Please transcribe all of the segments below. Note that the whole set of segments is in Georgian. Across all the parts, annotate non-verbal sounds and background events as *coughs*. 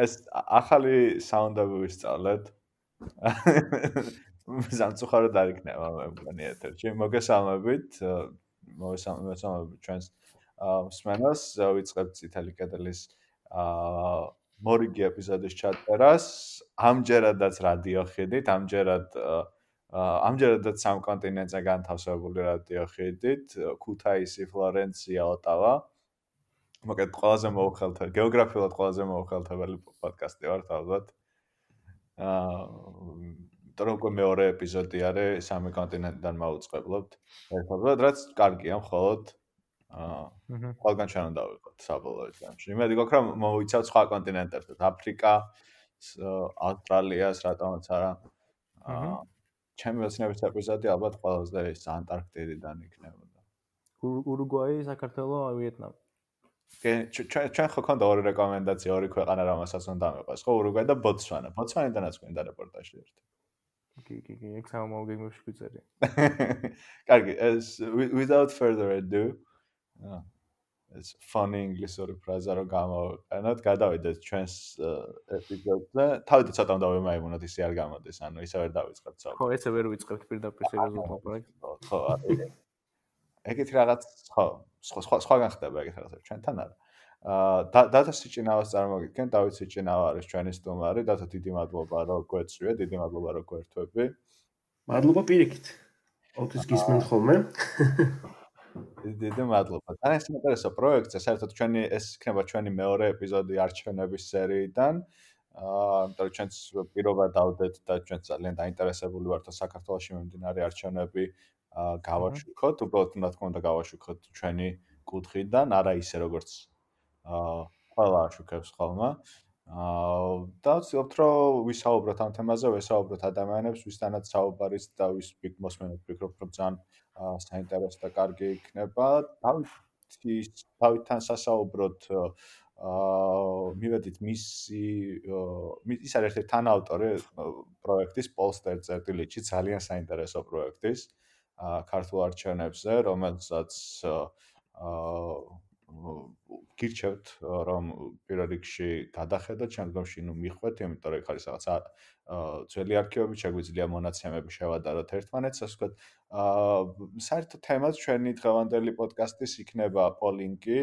ეს ახალი საუნდები ვისწავლეთ. *laughs* სამწუხაროდ არ იქნება მე მგონი ეთერში. მოგესალმებით. მოგესალმებით ჩვენს მსმენელს. ვიწყებთ წითელი კედლის აა მორიგი ეპიზოდის ჩაწერას. ამჯერადაც რადიო ხედით, ამჯერად ამჯერადაც სამ კონტინენტზე განთავსებული რადიო ხედით, ქუთაისი, ფლორენცია, ოტავა. მოკლედ ყველაზე მოუხალთებელი, გეოგრაფიულად ყველაზე მოუხალთებელი პოდკასტი ვარ თავად. აა ტროკო მეორე ეპიზოდი არის სამი კონტინენტიდან მოუწყებლობთ. ერთად, რაც კარგია, მხოლოდ აა ყველგან ჩვენ უნდა ვიყოთ საბოლოო ჯამში. იმედი გქრა მოიცავ სხვა კონტინენტებს, აფრიკა, ავსტრალიას, რატომაც არა. აა ჩემი მეცნიერების ეპიზოდი ალბათ ყველაზე ის ანტარქტიდიდან იქნებოდა. ურუგვაი, საქართველო, ვიეტნამი. ჩვენ ჩვენ ხო ქონდა ორი რეკომენდაცია ორი ქვეყანა რომელსაც უნდა მეყვეს ხო ურუგვაი და ბოტსვანა. ბოტსვანიდანაც გვინდა რეპორტაჟი ერთი. კი კი კი ეგ სამომავლო გეგმებში ვიწერი *laughs* კარგი ეს without further ado ეს funny english-ორი ფრაზა რო გამოვიყენოთ გადავიდეთ ჩვენს ეპიზოდზე. თავით ცოტა უნდა ვიმაიმუნოთ ისე არ გამოდის ანუ ისე ვერ დავიწყებთ საუბარი ხო ესე ვერ ვიწყებთ პირდაპირ *laughs* სერიოზულ პროექტს ხო ეგეთ რაღაც ხო სხვა სხვა სხვაგან ხდება ეგეთ რაღაცები ჩვენთან არა. აა დათა სიჭინავას წარმოგიდგენ დავით სიჭინავა არის ჩვენი სტუმარი დათა დიდი მადლობა რომ გვეწვია დიდი მადლობა რომ გვერთვები. მადლობა პირიქით. ოქის გისმენ ხოლმე. დიდი მადლობა. და ეს ინტერესო პროექტია საერთოდ ჩვენი ეს იქნება ჩვენი მეორე ეპიზოდი არჩევნების სერიიდან. აა იმიტომ რომ ჩვენს პირობა დავდეთ და ჩვენ ძალიან დაინტერესებული ვართ საქართველოს მიმდინარე არჩევნები გავაშუქოთ, უბრალოდ რა თქმა უნდა გავაშუქოთ ჩვენი კუთხიდან, არა ისე როგორც აა ყველა აშუქებს ხოლმე. აა და ვცდილობთ რომ ვისაუბროთ ამ თემაზე, ვისაუბროთ ადამიანებს, ვისთანაც საუბარის და ვის პიკ მოსმენთ ფიქრობ რომ ძალიან საინტერესო და კარგი იქნება. დავითის დავითთან სასაუბროთ აა მივედით მისი ის არის ერთ-ერთი თანაავტორი პროექტის Polster წერტილიჩი, ძალიან საინტერესო პროექტის. აა ქართულ არჩევნებზე, რომელსაც აა გირჩევთ რომ პირველ რიგში გადახედოთ, შემდგომში ნუ მიხვეთ, იმიტომ რომ ხარ ის რაღაცა ძველი არქივები შეგვიძლია მონაცემები შევადაროთ ერთმანეთს, ასე ვთქვათ. აა საერთო თემაც ჩვენი დღევანდელი პოდკასტის იქნება პოლინგი,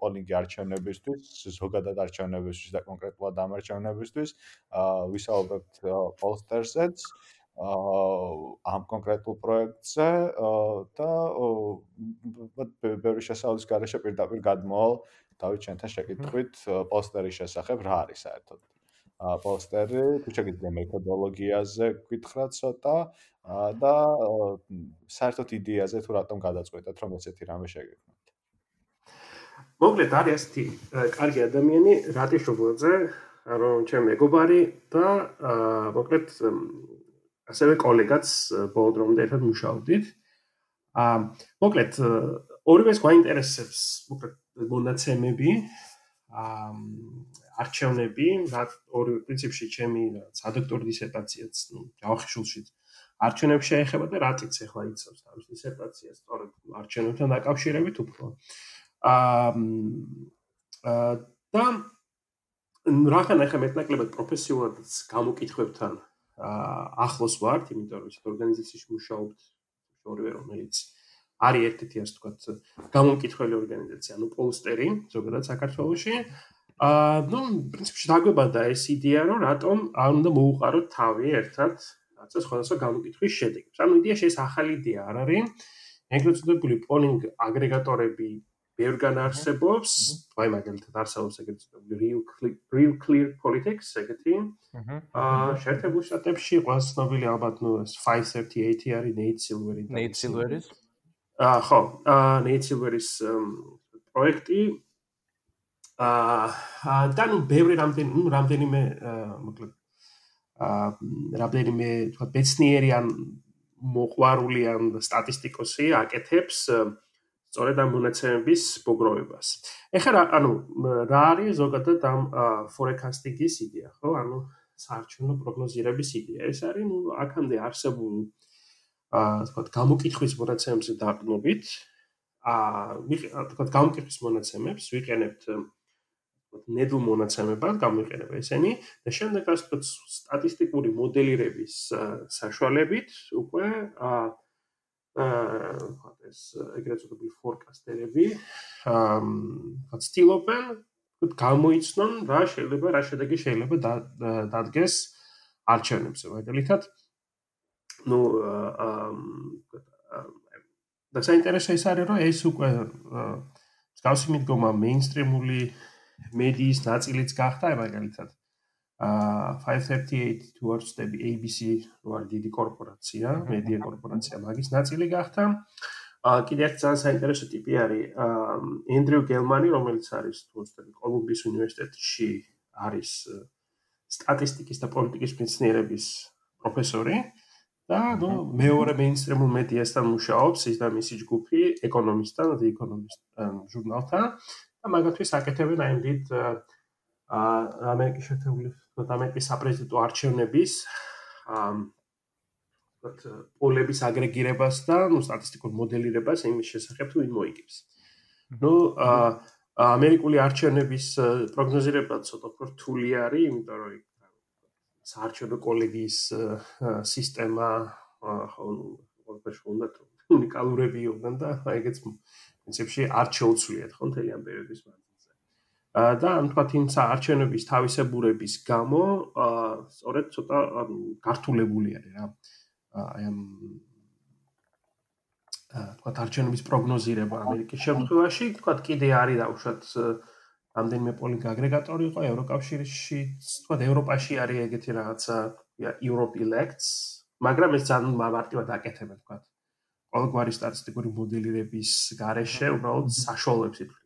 პოლინგი არჩევნებისთვის, ზოგადად არჩევნებისთვის და კონკრეტულად ამ არჩევნებისთვის. აა ვისაუბრებთ პოლსტერზეც. აა ამ კონკრეტულ პროექტზე და ბევრი შესაძლის garaშე პირდაპირ გადმოვალ დავით ჩვენთან შეკითხვით პოსტერის შესახებ რა არის საერთოდ. პოსტერი თუ შეგიძლია მეთოდოლოგიაზე გითხრა ცოტა და საერთოდ იდეაზე თუ რატომ გადაწყვეტეთ რომ ესეთი რამე შეგექმნათ მოკლედ არის ესეთი კარგი ადამიანი რატიშობლაძე რომ ჩემი მეგობარი და მოკლედ ასევე კოლეგაც ბოლო დრომდე ერთად მუშაობდით. აა მოკლედ ორივეს გვაინტერესებს მოკლედ მონაცემები, აა არჩევნები, რა ორი პრინციპში ჩემი სადოქტორო დისერტაციაც, ну, ჯავახიშულში არჩევნებს შეეხება და რატიც ახლა იცავს თავის დისერტაციას, სწორედ არჩევნებთან დაკავშირებით უფრო. აა და რახან ახლა მეტნაკლებად პროფესიულად გამოკითხებთან ახლოს ვართ, იმიტომ რომ ეს ორგანიზაციაში მუშაობთ, ორივე რომელიც არის ერთ-ერთი ასე ვთქვათ, გამომკითხველი ორგანიზაცია, ანუ პოლსტერი, ზოგადად საქართველოში. აა, ну, პრინციპში დაგვებადა ეს იდეა, რომ რატომ არ უნდა მოუყაროთ თავი ერთად, რაც სხვადასხვა გამოკითხვის შედეგს. ანუ იდეა შეიძლება ახალი იდეა არ არის. ეგრეთ წოდებული პოლინგ აგრეგატორები ბევრგან არსებობს, აი მაგალითად არსებობს წოდებული real real clear politics ეგეთი. აა შეერთებულ შტატებში ყველა ცნობილი ალბათ ნუ ეს 538 არის Nate Silver-ი. Nate Silver-ის? აა ხო, აა Nate Silver-ის პროექტი აა და ნუ ბევრი რამდენი ნუ რამდენიმე მოკლედ აა რამდენიმე თქვა ბეცნიერი ან მოყვარული ან სტატისტიკოსი აკეთებს აა სწორედ ამ მონაცემების მოგროვებას. ეხლა ანუ რა არის ზოგადად ამ forecasting-ის იდეა, ხო? ანუ საარჩევნო პროგნოზირების იდეა. ეს არის, ну, აქამდე არსებულ აა, თქვა, გამოკითხვის მონაცემებზე დაყრდნობით, აა, თქვა, გამოკითხვის მონაცემებს ვიყენებთ ნედლ მონაცემებად გამიყენება ესენი და შემდეგ ასე ვთქვათ სტატისტიკური მოდელირების საშუალებით უკვე აა აა ეს ეგრეთ წოდებული ფორკასტერები აა ცდილობენ ვთქვათ გამოიცნონ რა შეიძლება რა შედეგი შეიძლება დადგეს არჩევნებზე მაგალითად ну აა და საინტერესო ის არის რომ ეს უკვე მსგავსი მიდგომა მეინსტრიმული მედიის ნაწილიც გახდა მაგალითად აა 538 towards the ABC როარ დიდი კორპორაცია, მედია კორპორაცია მაგის ნაწილი გახდა. აა კიდევ ერთ ძალიან საინტერესო ტიპი არის აა ენდრიუ გელმანი, რომელიც არის თუნდაც კოლუმბიის უნივერსიტეტში არის სტატისტიკის და პოლიტიკის მეცნიერების პროფესორი და ნუ მეორე მეინსტრიმულ მედიასთან მუშაობს ის და მისი ჯგუფი ეკონომისტთან, The Economist ჟურნალთან და მაგათთვის აკეთებენ აი ამ დიდ აა ამერიკის შეერთებული ამერიკის საპრეზიდენტო არჩევნების ვთქვათ პოლების აგრეგირებას და ნუ სტატისტიკურ მოდელირებას იმის შესახებ თუ ვინ მოიგებს. ნუ აა ამერიკული არჩევნების პროგნოზირება ცოტა უფრო რთული არის, იმიტომ რომ საარჩევნო კოლეგიის სისტემა ხო ნუ ყველაფერში უნდა უნიკალურები იყვნენ და ეგეც პრინციპში არ შეუცვლიათ ხო მთელი ამ პერიოდის მანძილზე. და ამ თქვათ იმ საარჩევნების თავისებურების გამო სწორედ ცოტა გართულებული არის რა აი ამ თქვათ არჩევნების პროგნოზირება ამერიკის შემთხვევაში. თქვათ კიდე არის დაუშვათ ამდენიმე პოლინგ აგრეგატორი იყო ევროკავშირში. თქვათ ევროპაში არის ეგეთი რაღაცა Europe elects მაგრამ ეს ძალიან მარტივად აკეთებენ თქვათ ყოველგვარი სტატისტიკური მოდელირების გარეშე უბრალოდ საშუალებს ითვლიან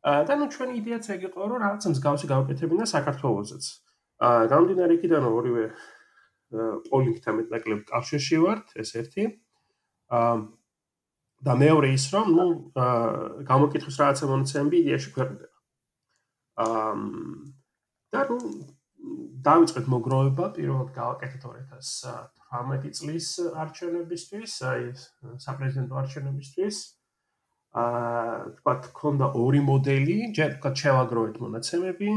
და ნუ ჩვენი იდეაც ეგ იყო რომ რაღაც მსგავსი გავაკეთებინა საქართველოსაც. აა გამდინარე იქიდან ორივე პოლინგთან მეტნაკლებ კავშირში ვართ, ეს ერთი. აა და მეორე ის რომ ნუ აა გამოკითხვის რაღაცა მონაცემები იდეაში ქვეყნდება. აა და ნუ დავიწყეთ მოგროვება პირველად გავაკეთეთ 2018 წლის არჩევნებისთვის, აი საპრეზიდენტო არჩევნებისთვის. აა აა თქვა გქონდა ორი მოდელი, ჯერ თქვა შევაგროვეთ მონაცემები,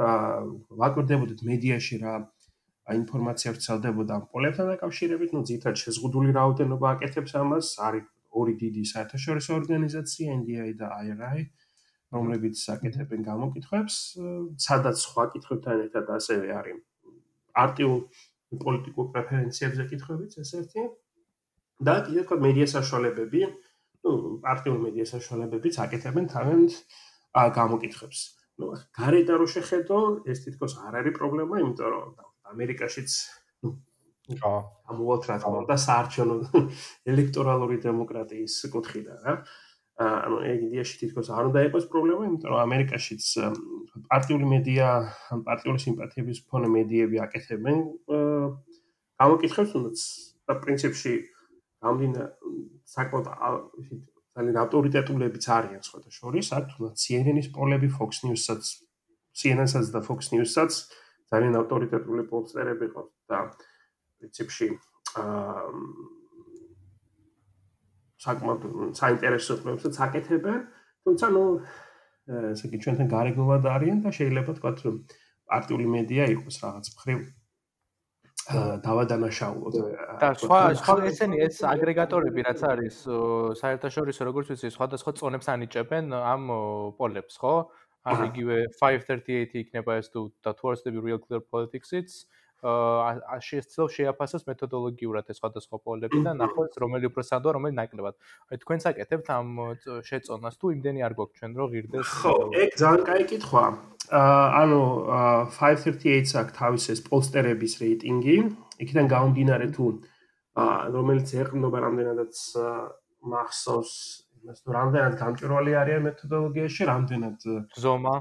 აა ვაკვირდებოდით მედიაში რა ინფორმაცია ვრცელდებოდა ამ პოლებთან დაკავშირებით, ну ძირითადად შეზღუდული რაოდენობა აკეთებს ამას, არის ორი დიდი საერთაშორისო ორგანიზაცია NDI და IRI, რომლებიც აკეთებენ გამოკითხვებს, სადაც სხვა კითხვებთან ერთად ასევე არის არტიულ პოლიტიკურ პრეფერენციებზე კითხვებიც ეს ერთი. და კიდევ თქვა მედია საშუალებები, აა პარტიული მედია საშუალებებიც აკეთებენ თავენთ გამოკითხებს. ну, გარეთ რო შეხედო, ეს თითქოს არ არის პრობლემა, იმიტომ რომ ამერიკაშიც ну, ხო, ამოვალთ რა თქმა უნდა, საარჩევნო ელექტორალური დემოკრატიის კუთხიდან, რა. ანუ ეგ იდეაში თითქოს არ უნდა იყოს პრობლემა, იმიტომ რომ ამერიკაშიც პარტიული მედია, პარტიული სიმპათიების ფონე მედიები აკეთებენ გამოკითხებს, თუნდაც და პრინციპში ამდენ საკმაოდ ისეთ ძალიან ავტორიტეტულებიც არიან სხვათა შორის, აქ თუნდაც CNN-ის პოლები, Fox News-საც, CNN-საც და Fox News-საც ძალიან ავტორიტეტული პოსტერები ყავს და პრინციპში აა საკმაოდ საინტერესო პრობლემებსაც აკეთებენ, თუმცა ნუ ესე იგი ჩვენთან გარეგნულად არიან და შეიძლება თქვა რომ პარტიული მედია იყოს რაღაც მხრივ დავადანაშაულოთ. და სხვა სხვა ესენი ეს აგრეგატორები რაც არის საერთაშორისო როგორც ვიცი სხვადასხვა წონებს ანიჭებენ ამ პოლებს, ხო? ან *coughs* იგივე 538 იქნება ეს თუ და towards the real clear politics-იც აა შეცდო შეაფასოს მეთოდოლოგიურად ეს სხვადასხვა პოლები და ნახოთ რომელი უფრო სანდო, რომელი ნაკლებად. აი თქვენს აკეთებთ ამ შეწონას თუ იმდენი არ გვაქვს ჩვენ რომ ღირდეს ხო, ეგ ძალიან კაი კითხვაა. ანუ 538-ს აქვს თავის ეს პოსტერების რეიტინგი. იქიდან გამომდინარე თუ რომელიც ეყნობა რამდენადაც მახსოვს იმას თუ რამდენად გამჭვირვალე არიან მეთოდოლოგიაში, რამდენად ზომა.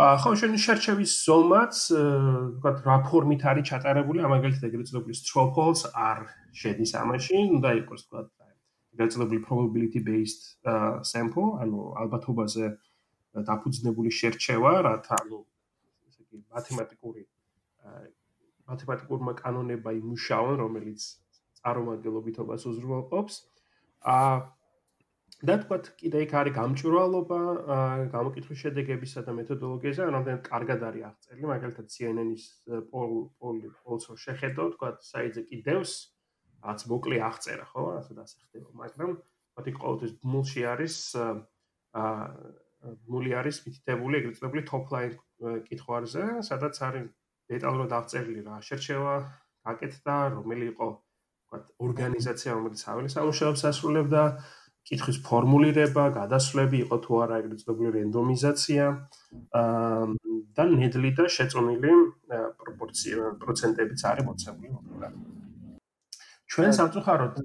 ხო, შენ შერჩევის ზომაც, ვთქვათ, რა ფორმით არის ჩატარებული, ამაგალითად ეგრეთ წოდებული polls არ შედის ამაში, უნდა იყოს ვთქვათ, ეგრეთ წოდებული probability based sample, ანუ ალბათობაზე დაფუძნებული შერჩევა, რათა ანუ ესე იგი მათემატიკური მათემატიკურმა კანონებმა იმუშაონ, რომელიც წარმომადგენლობითობას უზრუნველყოფს. აა და თქვა კიდე იქ არის გამჭვირვალობა გამოკითხვის შედეგებისა და მეთოდოლოგიისა, რამდენად კარგად არის აღწერილი, მაგალითად CNN-ის პოლ პოლ პოლსო შეხედო, თქვა საიძე კიდევს რაც მოკლე აღწერა, ხო, ასე და ასე ხდება, მაგრამ თქვა იქ ყოველთვის ბმულში არის აა ბმული არის მითითებული, ეგრეთ წოდებული top line კითხვარზე, სადაც არის დეტალურად აღწერილი რა შერჩევა გაკეთდა, რომელი იყო თქვა ორგანიზაცია, რომელიც აველის სამუშაოს ასრულებდა კითხვის ფორმულირება, გადასვლები იყო თუ არა ეგრეთ წოდებული რენდომიზაცია და ნედლი და შეწონილი პროპორცია პროცენტებიც არის მოცემული მოკლედ. ჩვენ სამწუხაროდ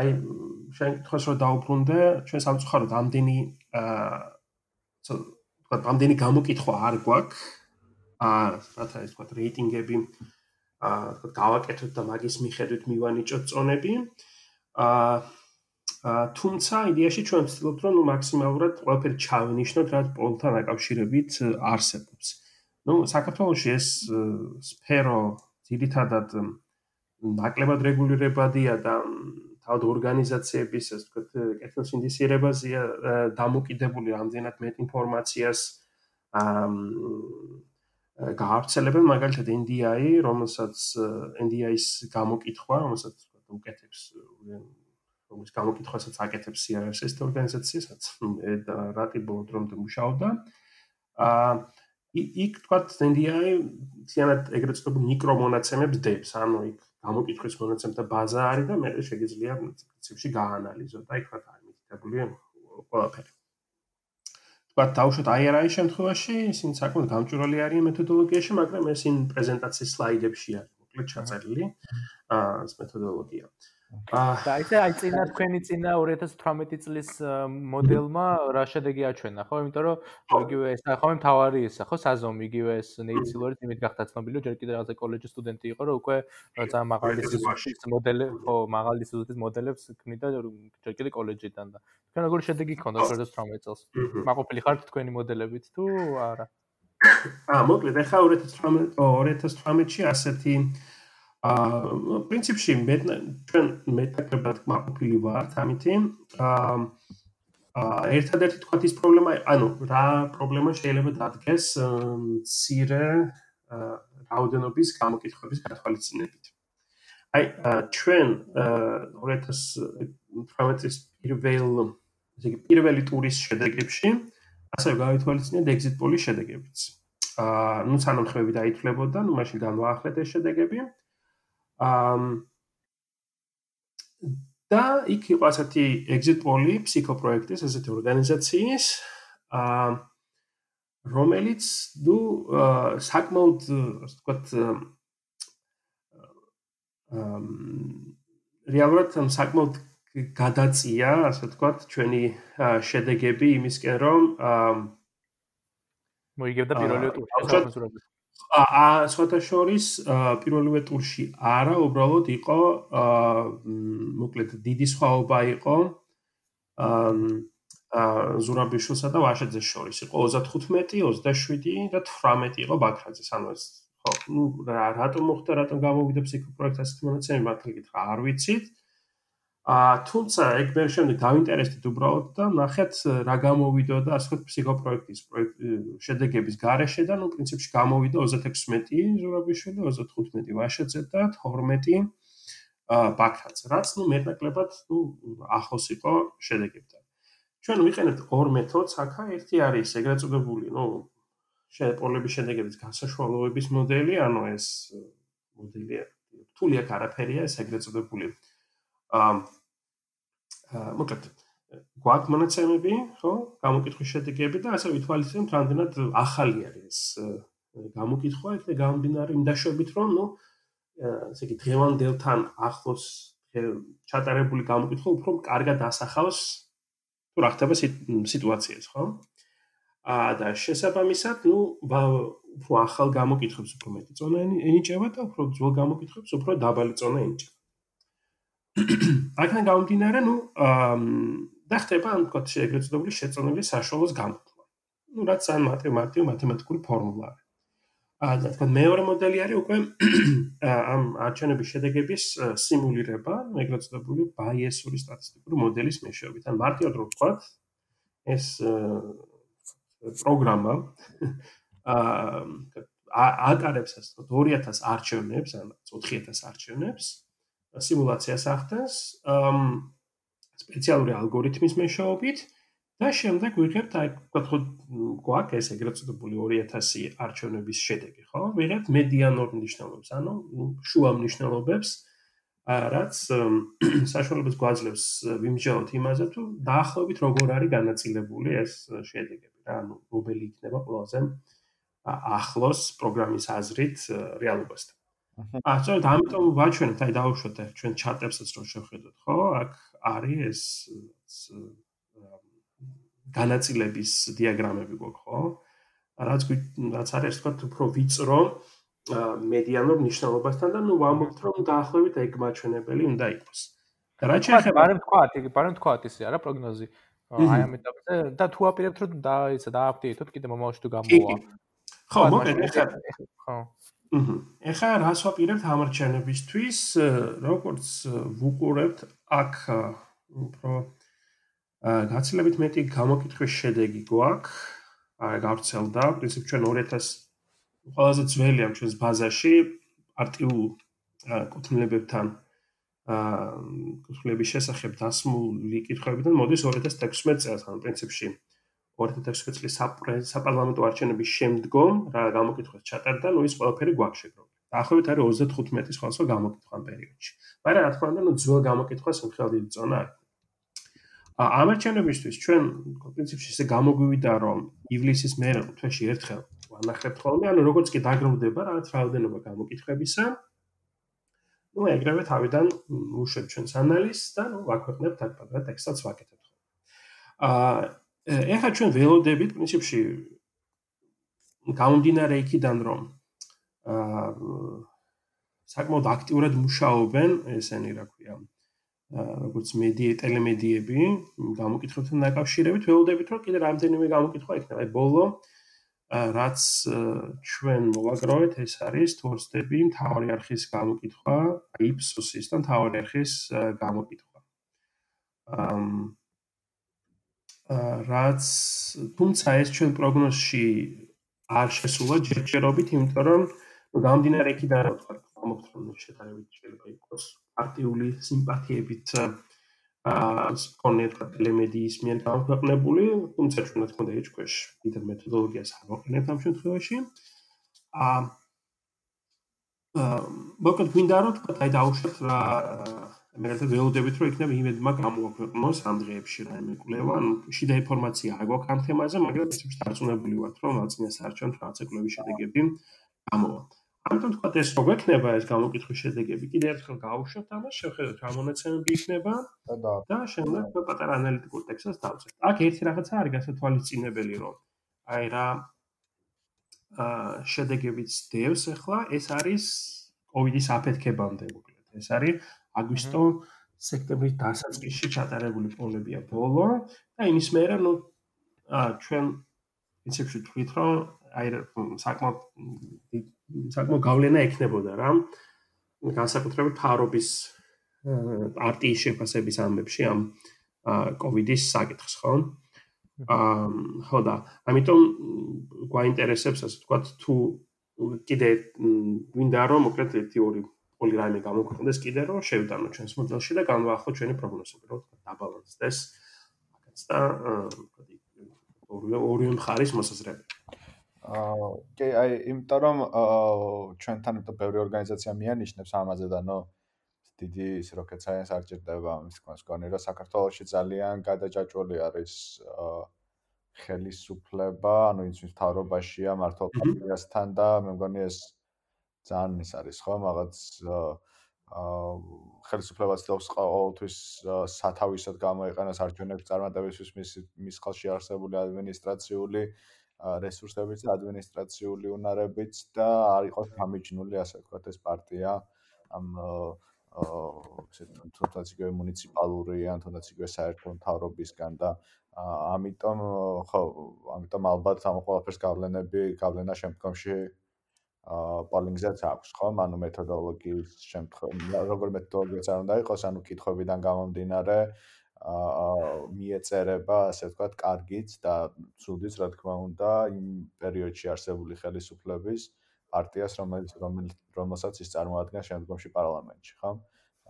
აი შენ თქვას რომ დაუბრუნდე, ჩვენ სამწუხაროდ ამდენი აა თქვა ამდენი გამოკითხვა არ გვაქვს. აა რათა ის თქვა რეიტინგები აა თქვა გავაკეთოთ და მაგის მიხედვით მივანიჭოთ წონები. აა აა თუმცა იდეაში ჩვენ ვცდილობთ რომ ნუ მაქსიმალურად ყველაფერი ჩავინიშნოთ რაც პოლთან აკავშირებით არსებობს. ნუ საქართველოს ეს სფერო ძირითადად ნაკლებად რეგულირებადია და თავად ორგანიზაციების ასე ვთქვათ კეთილსინდისიერებაზეა დამოკიდებული რამდენად მეტ ინფორმაციას აა გაავრცელებენ მაგალითად NDI, რომელსაც NDI-ის გამოკითხვა, რომელსაც უკეთებს რომელიც გამოკითხვასაც აკეთებს CRS-ის ორგანიზაციასაც და რატიბო დრომდე მუშაობდა აა იქ თქვა NDI ციანად ეგრეთ წოდებული მიკრომონაცემებს დებს ანუ იქ გამოკითხვის მონაცემთა ბაზა არის და მე შეგიძლია პრინციპში გაანალიზო და იქ რა არის მითითებული ყველაფერი. თქვა თავშოთ IRI შემთხვევაში ისინი საკმაოდ გამჭვირვალე არიან მეთოდოლოგიაში მაგრამ ეს იმ პრეზენტაციის სლაიდებში არის მოკლედ ჩაწერილი ეს მეთოდოლოგია. და ისე აი წინა თქვენი წინა 2018 წლის მოდელმა რა შედეგი აჩვენა ხო? იმიტომ რომ იგივე ეს ხომ თავარი ისა ხო? საზომი იგივე ეს ნეიცილორი იმით გახდა ცნობილი ჯერ კიდე რაღაცა კოლეჯის სტუდენტი იყო რომ უკვე ძალიან მაღალი სიზუსტის მოდელი ხო მაღალი სიზუსტის მოდელებს ქმნიდა ჯერ კიდე კოლეჯიდან და. თქვენ როგორი შედეგი გქონდა 2018 წელს? მაყოფილი ხართ თქვენი მოდელებით თუ არა *coughs* აა მოკლედ ახლა 2018 2018-ში ასეთი აა პრინციპში მე ჩვენ მეტაკლებად მაყოფილი ვართ ამითი. აა აა ერთადერთი თქვა ის პრობლემა, ანუ რა პრობლემა შეიძლება დადგეს ცირე რაოდენობის გამოკითხების გათვალისწინებით. აი ჩვენ 2018 წლის პირველ ესე იგი პირველი ტურის შედეგებში ასევე გავითვალისწინეთ exit poll-ის შედეგებიც. აა ნუ სანამხმები დაითვლებოდა, ნუ მაშინ განვაახლეთ ეს შედეგები. აა ამ და იქ იყო ასეთი exit poll-ი ფსიქოპროექტის ასეთი ორგანიზაციის ა რომელიც ნუ საკმაოდ ასე ვთქვათ ამ რეალურად საკმაოდ გადაწია ასე ვთქვათ ჩვენი შედეგები იმისკენ რომ მოიგებდა პირველი ტური აა სხვათა შორის პირველივე ტურში არა, უბრალოდ იყო აა მოკლედ დიდი სხვაობა იყო აა ზურაბიშვილსა და ვაშაძეს შორის. იყო 35, 27 და 18 იყო ბაქრაძეს. ანუ ეს ხო, ну, რატომ მოხდა, რატომ გამოვიდა ფსიქოპროექტ ასეთ მონაცემი, მართლა გითხრა, არ ვიცით. აა თუმცა ეგ მე შემდეგ დავინტერესდით უბრალოდ და ნახეთ რა გამოვიდა და ასე ვთქვათ ფსიქოპროექტის შედეგების გარეშე და ნუ პრინციპში გამოვიდა 36 ზურაბიშვილი 35 ვაშაძე და 12 აა ბაქრაძე რაც ნუ მეტნაკლებად ნუ ახლოს იყო შედეგებთან. ჩვენ ვიყენებთ ორ მეთოდს აქა ერთი არის ეგრეთ წოდებული ნუ შეპოლების შედეგების გასაშვალოების მოდელი ანუ ეს მოდელი რთული აქ არაფერია ეს ეგრეთ წოდებული აა მოკლედ გვაქვს მონაცემები, ხო? გამოკითხვის შედეგები და ასე ვითვალისწინებთ, რამდენად ახალი არის ეს გამოკითხვა, ეს გამბინარი იმ დაშვებით, რომ ნუ ესე იგი დღევანდელთან ახლოს ჩატარებული გამოკითხვა უფრო კარგად ასახავს თუ რა ხდება სიტუაციას, ხო? აა და შესაბამისად, ნუ უფრო ახალ გამოკითხებს უფრო მეტი წონა ენიჭება და უფრო ძველ გამოკითხებს უფრო დაბალი წონა ენიჭება. აქან გამომდინარე, ნუ და ხდება ამ თქო ეგრეთ წოდებული შეწონილი საშუალოს გამოთქვა. ნუ რაც ან მათემატიკურ მათემატიკური ფორმულა არის. აა და თქვენ მეორე მოდელი არის უკვე ამ არჩევნების შედეგების სიმულირება, ეგრეთ წოდებული ბაიესური სტატისტიკური მოდელის მეშვეობით. ან მარტივად რო ვთქვათ, ეს პროგრამა აა ატარებს ასე 2000 არჩევნებს, ან 4000 არჩევნებს, სიმულაციას ახდენს სპეციალური ალგორითმის მეშვეობით და შემდეგ ვიღებთ აი ვთქვათ გვაქვს ეს ეგრეთ წოდებული 2000 არჩევნების შედეგი, ხო? ვიღებთ მედიანურ მნიშვნელობებს, ანუ შუა მნიშვნელობებს, რაც საშუალებას გვაძლევს ვიმსჯელოთ იმაზე, თუ დაახლოებით როგორ არის განაწილებული ეს შედეგები რა, ანუ რომელი იქნება ყველაზე ახლოს პროგრამის აზრით რეალობასთან. აა, სწორედ ამიტომ ვაჩვენებთ, აი დავუშვათ ჩვენ ჩატებსაც რომ შევხედოთ, ხო? აქ არის ეს განაწილების დიაგრამები გვაქვს, ხო? რაც რაც არის თქვა უფრო ვიწრო მედიანურ მნიშვნელობასთან და ნუ ვამბობთ რომ დაახლოებით ეგ მაჩვენებელი უნდა იყოს. და რა შეიძლება ბარემ თქვა, იგი ბარემ თქვა ისე არა პროგნოზი. აი ამ ეტაპზე და თუ აპირებთ რომ და ისა დააპდეიტოთ კიდე მომავალში თუ გამოვა. ხო, მოკლედ ხო. ეხლა რას ვაპირებთ ამარჩენებისთვის, როგორც ვუყურებთ აქ უფრო აა გაცილებით მეტი გამოკითხვის შედეგი გვაქვს. აი გავრცელდა, პრინციპ ჩვენ 2000 ყველაზე ძველი ამ ჩვენს ბაზაში. არტიულ კუთვნილებებთან აა კუთვნილების შესახებ დასმული კითხვებიდან მოდის 2016 წელს, ანუ პრინციპში 2016 წლის საპარლამენტო არჩევნების შემდგომ რა გამოკითხვის ჩატარდა, ნუ ის ყველაფერი გვაქვს შეგროვებული. დაახლოებით არის 35 სხვადასხვა გამოკითხვა ამ პერიოდში. მაგრამ რა თქმა უნდა, ნუ ძველ გამოკითხვას მხოლოდ დიდი ზონა არის. ამერჩენებისთვის ჩვენ პრინციპში ესე გამოგვივიდა რომ ივლისის მერე თვეში ერთხელ ვანახებთ ხოლმე ანუ როგორც კი დაგროვდება რაღაც რაოდენობა გამოკითხებისა ну ეგრევე თავიდან უშვებ ჩვენს ანალიზს და ну ვაქვეყნებთ აქ პატრა ტექსტსაც ვაკეთებთ ხოლმე აა ეხლა ჩვენ ველოდებით პრინციპში გამომდინარე იქიდან რომ აა საკმაოდ აქტიურად მუშაობენ ესენი რა ქვია როგორც მედია ტელემედიები გამოკითხებთან დაკავშირებით ველოდებით რომ კიდე რამდენიმე გამოკითხვა იქნება. აი ბოლო რაც ჩვენ მოვაგროვეთ ეს არის თორსტები მთავარი არხის გამოკითხვა, იფსოსის და მთავარი არხის გამოკითხვა. ამ რაც თუმცა ეს ჩვენ პროგნოზში არ შესულა ჯერჯერობით, იმიტომ რომ გამდინარე იქიდან რა ვთქვა, გამოკითხვა შეტანებით შეიძლება იყოს პარტიული სიმპათიებით აა სკონეთ ტელემედიის მიერ გამოქვეყნებული, თუმცა ჩვენ რა თქმა უნდა ეჭქვეშ დიდ მეთოდოლოგიას არ ვაყენებთ ამ შემთხვევაში. აა აა მოკლედ გვინდა რომ თქვა აი დაუშვათ რა რადგან ველოდებით რომ იქნება იმედმა გამოაქვეყნოს ამ დღეებში რა მე კვლევა, ანუ შიდა ინფორმაცია არ გვაქვს ამ თემაზე, მაგრამ ეს ის დარწმუნებული ვართ რომ ალწინას არჩევთ რა ციკლების შედეგები გამოვა. ამიტომ თქვა ეს რო გვექნება ეს გამოკითხვის შედეგები კიდე ერთხელ გავუშვებთ ამას შევხედოთ რა მონაცემები იქნება და და შემდეგ პატარა ანალიტიკურ ტექსტს დავწერთ. აქ ერთი რაღაცა არის გასათვალისწინებელი რომ აი რა აა შედეგებიც დევს ახლა ეს არის კოვიდის აფეთქებამდე მოკლედ. ეს არის აგვისტო სექტემბრის დასაწყისში ჩატარებული პოლებია ბოლო და იმის მერე ნუ ჩვენ პრინციპში თქვით რომ აი საკმაოდ საკმაოდ გავლენა ექნებოდა რა განსაკუთრებით ფარობის პარტიის შეფასების ამბებში ამ კოვიდის საკითხს ხო? აა ხო და ამიტომ გვაინტერესებს ასე თქვა თუ კიდე გვინდა რომ მოკლედ ერთი ორი პოლი რაიმე გამოგვიხდეს კიდე რომ შევდანო ჩვენს მოდელში და განვაახლო ჩვენი პროგნოზები რომ დაბალანსდეს მაგაც და ორი ორი მხარის მოსაზრებები აა კი აი იმიტომ რომ ჩვენთან ერთად ბევრი ორგანიზაცია მიანიშნებს ამაზე და ნო დიდი ის rocket science არ ჭირდება ამის გონი რომ საქართველოსში ძალიან გადაჭაჭული არის ხელისუფლება ანუ ის მთავრობაშია მართლ პარტიასთან და მე მგონი ეს ძალიან ის არის ხო? მაგაც აა ხელისუფლებას თავს ყოველთვის სათავისად გამოიყენოს არჩევნების წარმატებისთვის მის მის ხელში არსებული ადმინისტრაციული რესურსებიც და ადმინისტრაციული უნარებიც და არ იყოს გამიჯნული ასე ვთქვათ ეს პარტია. ამ ესე თუნდაც იგივე მუნიციპალური ან თუნდაც იგივე საერთო მთავრობისგან და ამიტომ ხო ამიტომ ალბათ ამ ყველაფერს გავლენები გავლენა შემდგომში პოლინგზეც აქვს, ხო? ანუ მეთოდოლოგიის შემთხვევა, როგორ მეთოდოლოგიაც არ უნდა იყოს, ანუ კითხვებიდან გამომდინარე აა მიეწერება, ასე ვთქვათ, კარგიც და ცუდიც, რა თქმა უნდა, იმ პერიოდში არსებული ხელისუფლების პარტიას, რომელიც რომელსაც ის წარმოადგენს შემდგომში პარლამენტში, ხო?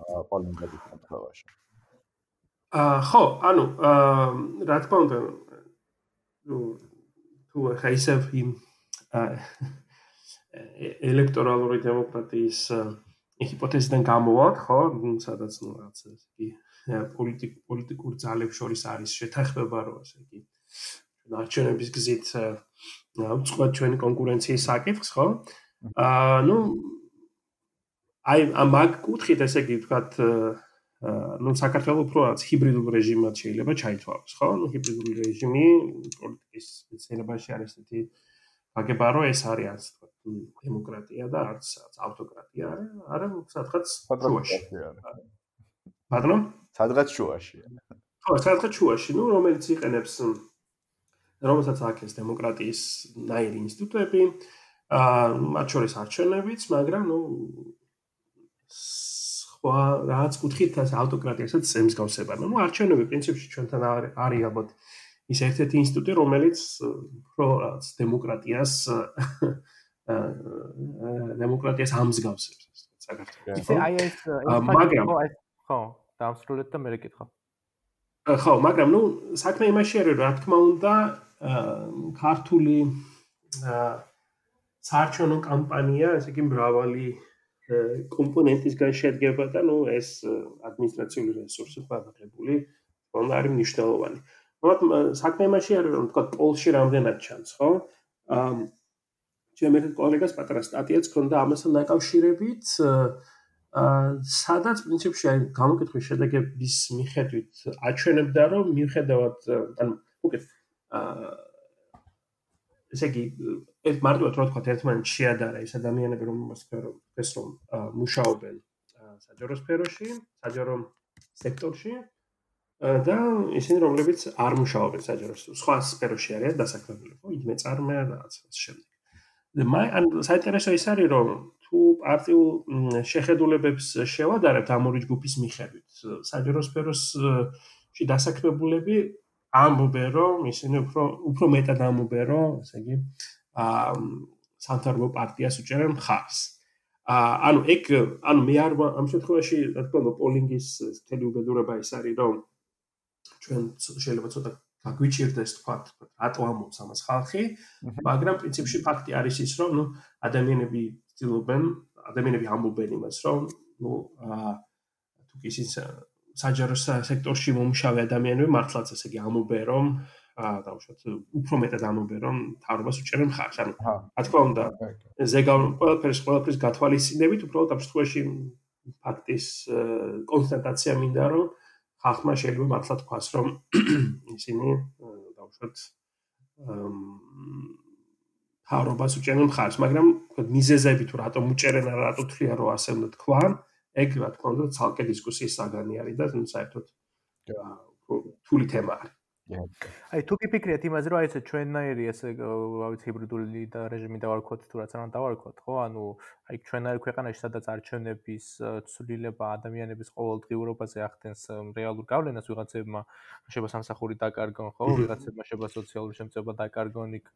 აა პოლინგზების შემთხვევაში. აა ხო, ანუ აა რა თქმა უნდა, ну, თუ ხა ისევ იმ აა ელექტორალური დემოკრატიის ჰიპოთეზიდან გამოვარ, ხო, სადაც ნუ რაღაც ეს იგი პოლიტიკ პოლიტიკურ ძალებს შორის არის შეთანხმება, რომ ასე იგი არჩევნების გზით უცხოეთ ჩვენი კონკურენციის საკითხს, ხო? აა ნუ აი ამ მაგ კუთხით ესე იგი ვთქვათ ნუ საქართველოს უფრო რაც ჰიბრიდულ რეჟიმად შეიძლება ჩაითვალოს, ხო? ნუ ჰიბრიდული რეჟიმი პოლიტიკის მეცნიერებაში არის ესეთი აგება რომ ეს არის არც დემოკრატია და არც ავტოკრატია არა სადღაც შუაში. ბატონო სადღაც შუაში ხო სადღაც შუაში. ნუ რომელიც იყენებს რომელსაც აქვს დემოკრატიის ნაირი ინსტიტუტები აა მათ შორის არჩევნებიც მაგრამ ნუ სხვა რაც კუთხით ეს ავტოკრატიასაც ემსგავსება ნუ არჩევნები პრინციპში ჩვენთან არის ალბათ ის ერთ-ერთი ინსტიტუტი, რომელიც უფრო რაც დემოკრატიას დემოკრატიას ამსგავსებს საქართველოს. ისე აი ეს მაგრამ ხო, დაასრულეთ და მე რეკითხა. ხო, მაგრამ ნუ საქმე იმაში არის, რა თქმა უნდა, ქართული საარჩევნო კამპანია, ესე იგი მრავალი კომპონენტისგან შედგება და ნუ ეს ადმინისტრაციული რესურსი გადაღებული, თქმა უნდა, არის მნიშვნელოვანი. მოკლედ საქმე იმაში არის რომ თქვა პოლში რამდენად ჩანს ხო? აა ჩემი ერთ კოლეგას პატრა სტატიაც ქონდა ამასთან დაკავშირებით აა სადაც პრინციპში აი გამოკითხვის შედეგების მიხედვით აჩვენებდა რომ მიუხედავად ანუ უკეთ აა ესე იგი ეს მარტივად რა თქვა ერთმანეთს შეადარა ეს ადამიანები რომ ეს რომ მუშაობენ საჯარო სფეროში საჯარო სექტორში და ისინი რომლებიც არ მუშაობენ საჯაროს სხვა სფეროში არიან დასაქმებული ხო? იდმე წარმე და რაც შემდეგ. და მე ან საინტერესო ის არის რომ თუ პარტიულ შეხედულებებს შევადარებთ ამ ორი ჯგუფის მიხედვით საჯაროს სფეროში დასაქმებულები ამბობენ რომ ისინი უფრო უფრო მეტად ამბობენ რომ ესე იგი ა სანტარბო პარტიას უჭერენ მხარს. ა ანუ ეგ ანუ მე არ ამ შემთხვევაში რა თქმა უნდა პოლინგის თელი უბედურება ის არის რომ ჩვენ შეიძლება ცოტა გაგვიჭირდეს თქვა რატო ამობს ამას ხალხი? მაგრამ პრინციპში ფაქტი არის ის რომ ნუ ადამიანები ცდილობენ ადამიანები ამბობენ იმას რომ ნუ თუ კი ის საჯარო სექტორში მომშავე ადამიანები მართლაც ესე იგი ამბობენ რომ აა დავუშვათ უფრო მეტად ამბობენ რომ თავრობას უჭერენ ხარს ანუ რა თქმა უნდა ზეგავ ყველაფერს ყველაფერს გათვალისწინებით უბრალოდ ამ შემთხვევაში ფაქტის კონსტატაცია მინდა რომ ხალხმა შეიძლება მართლა თქვას, რომ *clears throat* ისინი დავუშვათ ჰარობას უჭერენ ხარს, მაგრამ მიზეზები თუ რატომ უჭერენ არა რატო თვლიან რომ ასე უნდა თქვა, ეგ რა თქმა უნდა ცალკე დისკუსიის საგანი არის და საერთოდ თული თემა არის. აი თუ გიფიქრეთ იმაზე რომ აი ესე ჩვენნაირი ესე ავიც ჰიბრიდული და რეჟიმი დავარქოთ თუ რაც არ უნდა დავარქოთ ხო ანუ აი ჩვენნაირი ქვეყანაში სადაც არჩევნების ცვლილება ადამიანების ყოველდღიურობაზე ახდენს რეალურ გავლენას ვიღაცებმა შეიძლება სამსახური დაკარგონ ხო ვიღაცებმა შეიძლება სოციალური შემწება დაკარგონ იქ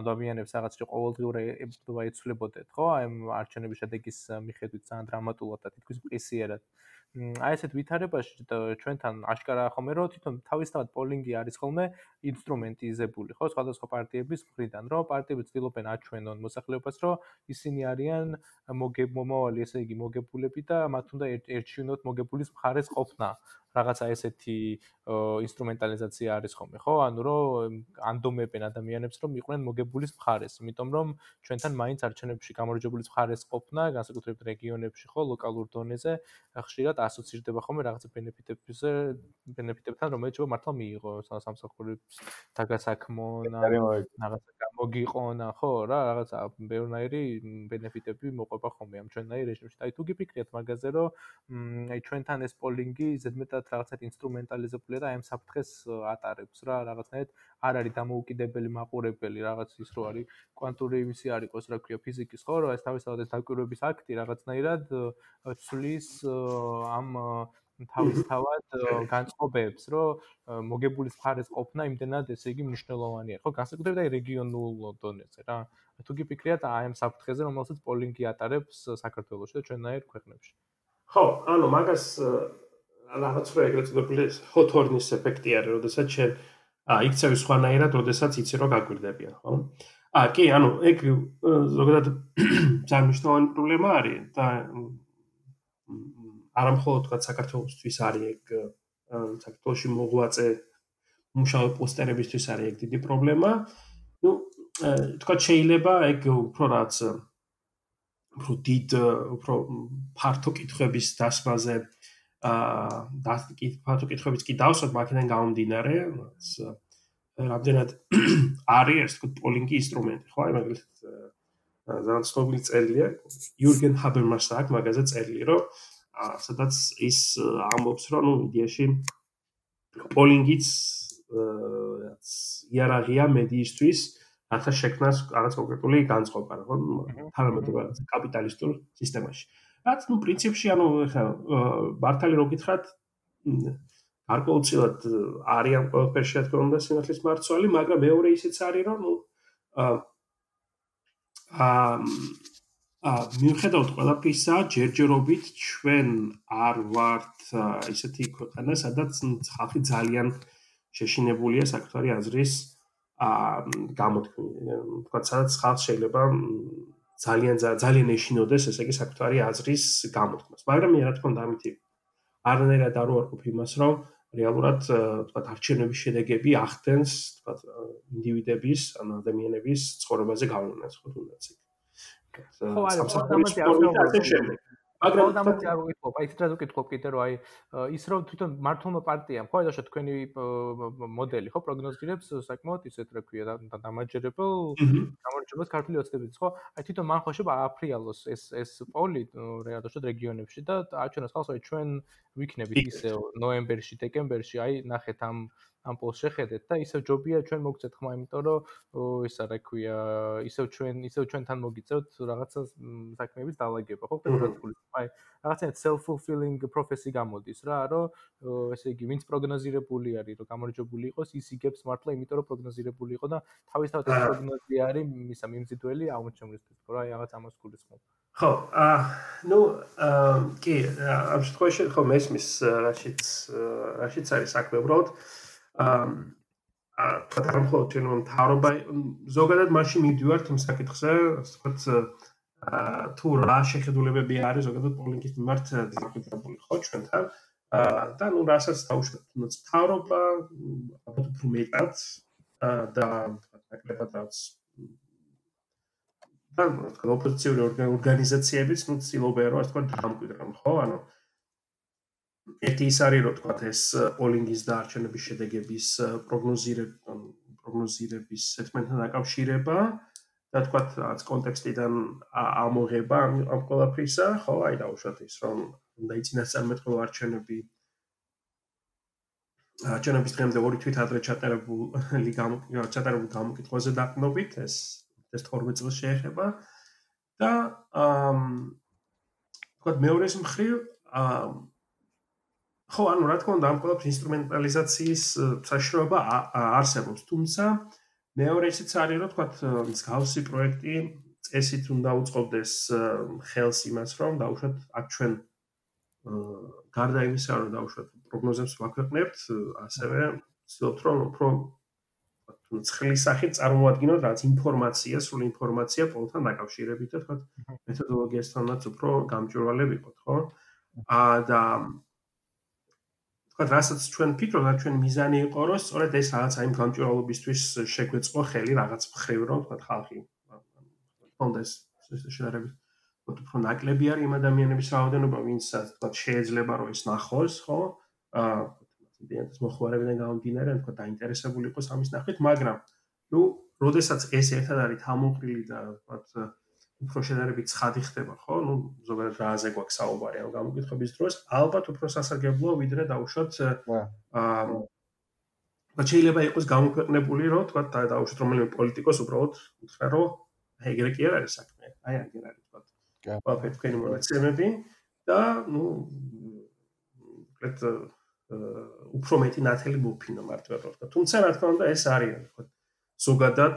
ადამიანებს რაღაც ყოველდღიურ ებრძვა ეცვლებოდეთ ხო აი არჩევნების შედეგის მიხედვით ძალიან დრამატულად და თითქოს პრესიერად აი ესეთ ვითარებაში ჩვენთან აშკარა ხომე რომ თვითონ თავისთავად პოლინგი არის ხოლმე ინსტრუმენტიზებული ხო? სხვადასხვა პარტიების მხრიდან რომ პარტიები ცდილობენ აჩვენონ მოსახლეობას რომ ისინი არიან მოგებმომავალი ესე იგი მოგებულები და მათ უნდა ერჩივნოთ მოგებულის მხარეს ყოფნა რაღაცა ესეთი ინსტრუმენტალიზაცია არის ხოლმე, ხო? ანუ რომ ანდომებენ ადამიანებს, რომ იყვნენ მოგებულის მხარეს, იმიტომ რომ ჩვენთან მაინც არჩევნებში გამარჯვებულის მხარეს ყოფნა, განსაკუთრებით რეგიონებში, ხო, ლოკალურ დონეზე, ხშირად ასოცირდება ხოლმე რაღაცა ბენეფიტებზე, ბენეფიტებთან, რომელიც შეიძლება მართლა მიიღო სამსახურის დაგასაქმონ, რაღაცა მოგიყონა, ხო, რა, რაღაცა ბევრნაირი ბენეფიტები მოყვება ხოლმე ამ ჩვენნაირ რეჟიმში. აი თუ გიფიქრეთ მაგაზე, რომ აი ჩვენთან ეს პოლინგი ზედმეტად რაღაცა ინსტრუმენტალიზებულია და აი ამ საფრთხეს ატარებს რა, რაღაცნაირად არ არის დამოუკიდებელი მაყურებელი, რაღაც ის რო არის კვანტური იმისი არ იყოს, რა ქვია, ფიზიკის, ხო, რა ეს თავისთავად ეს დაკვირვების აქტი რაღაცნაირად ცვლის ამ თავისთავად განწყობებს, რომ მოგებულის მხარეს ყოფნა იმდენად ესე იგი მნიშვნელოვანია. ხო, განსაკუთრებით აი რეგიონულ დონეზე რა. თუ გიფიქრიათ აი ამ საფრთხეზე, რომელსაც პოლინგი ატარებს საქართველოში და ჩვენაერ ქვეყნებში. ხო, ანუ მაგას რაღაც რო ეგრეთ წოდებული ჰოთორნის ეფექტი არის, როდესაც შენ იქცევი სხვანაირად, როდესაც იცი რომ გაგვირდებიან, ხო? ა კი, ანუ ეგ ზოგადად *coughs* ძალიან მნიშვნელოვანი პრობლემა არის და არა მხოლოდ თქვა საქართველოსთვის არის ეგ საქართველოსი მოღვაწე მუშაობ პოსტერებისთვის არის ეგ დიდი პრობლემა. ну, თქვა შეიძლება ეგ უფრო რაც უფრო დიდ უფრო ფართო კითხვების დასმაზე აა და ფართო კითხვების კი დავსვათ მაგიდან გამომდინარე, რამდენად *clears throat* არის ეს თქვა პოლინგი ინსტრუმენტი, ხო? აი მაგალითად ძალიან ცნობილი წერილია იურგენ ჰაბერმასს აქვს მაგაზე წერილი, რომ სადაც ის ამბობს, რომ ნუ იდეაში პოლინგიც იერარქია მედიისთვის რათა შექმნას რაღაც კონკრეტული განწყობა, ხო? თანამედროვე კაპიტალისტურ სისტემაში. რაც ნუ პრინციპში ანუ ხა ბართალი რო გითხრათ გარკვეულწილად არის ამ ყველაფერში რა თქმა უნდა სიმართლის მარცვალი, მაგრამ მეორე ისიც არის რომ ნუ აა ა მიუხედავად ყველაფრისა, ჯერჯერობით ჩვენ არ ვართ ისეთი ქვეყანა, სადაც ხალხი ძალიან შეშინებულია საკუთარი აზრის ა გამოთქმის. თქვა, სადაც ხალხი შეიძლება ძალიან ძალიან ეშინოდეს ესე იგი საკუთარი აზრის გამოთქმას. მაგრამ მე რა თქმა უნდა ამით არანაირად არ ვარყოფ იმას, რომ რეალურად თქვა არჩევნების შედეგები ახდენს თქვა ინდივიდების ან ადამიანების ცხოვრებაზე გავლენას ხო თუნდაც იქ. ხო არა სამსახურის ფორმით შემდეგ მაგრამ დამოწი არ ვიკითხო, აი თვითონ ვიკითხო კიდე რომ აი ის რომ თვითონ მართლმა პარტიამ, ხო, და თქვენი მოდელი, ხო, პროგნოზირებს საკმაოდ ისეთ რა ქვია და დამაჯერებელ გამორჩევას ქართული ოცნებით, ხო? აი თვითონ მან ხოშება აფრიალოს ეს ეს პოლი რეალურად რეგიონებში და აჩვენოს ხალხს, აი ჩვენ ვიქნებით ისე ნოემბერში, დეკემბერში, აი ნახეთ ამ ამ პოლს შეხედეთ და ისევ ჯობია ჩვენ მოგცეთ ხმა, იმიტომ რომ ისა რა ქვია, ისევ ჩვენ ისევ ჩვენთან მოგიწევთ რაღაცა საქმეების დაალაგება, ხო? პირველად გული. აი, რაღაცა self fulfilling prophecy გამოდის რა, რომ ესე იგი, ვინც პროგნოზირებული არის, რომ გამარჯვებული იყოს, ის იგებს მართლა, იმიტომ რომ პროგნოზირებული იყო და თავისთავად ეს პროგნოზი არის მისა მიმზიდველი აღმოჩენისთვის, ხო? აი, რაღაც ამას გულის ხო? აა, ნუ, აა, კი, ამ შემთხვევაში ხო მესმის რაშიც რაშიც არის საქმე, უბრალოდ აა თქვა მხოლოდ ჩვენ მთავრობა ზოგადად მაშინ მიდივართ იმ საკითხზე, ვთქვათ აა თუ რა შეხედულებები არის ზოგადად პოლინგის მიმართ დაკავშირებული ხო ჩვენთან? აა და ნუ რასაც თუნდაც მთავრობა ალბათ უფრო მეტად აა და ნაკლებად რაც და თქვა ოპოზიციური ორგანიზაციებიც ნუ ცდილობენ რომ ასე თქვა დამკვიდრონ ხო? ანუ ერთი ის არის რომ თქვა ეს პოლინგის და არჩევნების შედეგების პროგნოზირება პროგნოზირების სეტმენტთან დაკავშირება და თქვა რაც კონტექსტიდან ამოღება ამ ყველაფრისა ხო აი დაუშვათ ის რომ უნდა იცინასწარმეტყველო არჩევნები. არჩევნების დღემდე ორი თვით ადრე ჩატარებული ჩატარებული გამოკითხვაზე დაყნობით ეს ეს 12 წელს შეეხება. და აა თქვა მეორე მხრივ აა ხო, ანუ რა თქმა უნდა, ამ ყველაფრის ინსტრუმენტალიზაციის საშუალება არსებობს, თუმცა მეორე ისიც არის, რომ თქვათ, მსგავსი პროექტი წესით უნდა უწყობდეს ხელს იმას, რომ დაუშვათ აქ ჩვენ გარდა იმისა, რომ დაუშვათ პროგნოზებს ვაქვეყნებთ, ასევე ვცდილობთ, რომ უფრო ცხლის სახით წარმოადგინოთ რაც ინფორმაცია, სრული ინფორმაცია პოლთან დაკავშირებით და თქვათ მეთოდოლოგიასთანაც უფრო გამჭვირვალე ვიყოთ, ხო? აა და თქვა რასაც ჩვენ ფიქრობთ, ჩვენ მიზანი იყო, რომ სწორედ ეს რაღაც აი გამჭვირვალობისთვის შეგვეწყო ხელი რაღაც მხრივ რომ თქვა ხალხი კონდეს შეიძლება თქვა უფრო ნაკლები არის იმ ადამიანების რაოდენობა, ვინც თქვა შეიძლება რომ ის ნახოს, ხო? აა იდეას მოხმარებიდან გამომდინარე, თქვა დაინტერესებული იყოს ამის ნახვით, მაგრამ ნუ როდესაც ეს ერთად არის თამოყრილი და თქვა უფრო შედარებით ცხადი ხდება, ხო? ნუ ზოგადად რაზე გვაქვს საუბარი ამ გამოკითხების დროს, ალბათ უფრო სასარგებლოა ვიდრე დაუშვათ აა და შეიძლება იყოს გამოქვეყნებული, რომ თქვა დაუშვათ რომელიმე პოლიტიკოს უბრალოდ უთხრა, რომ ეგრე კი არ არის საქმე. აი ეგრე არის თქვა. კაფე თქვენი მონაცემები და ნუ კეთ უფრო მეტი ნათელი მოფინო მართლა რა თქმა უნდა. თუმცა რა თქმა უნდა ეს არის თქვა ზოგადად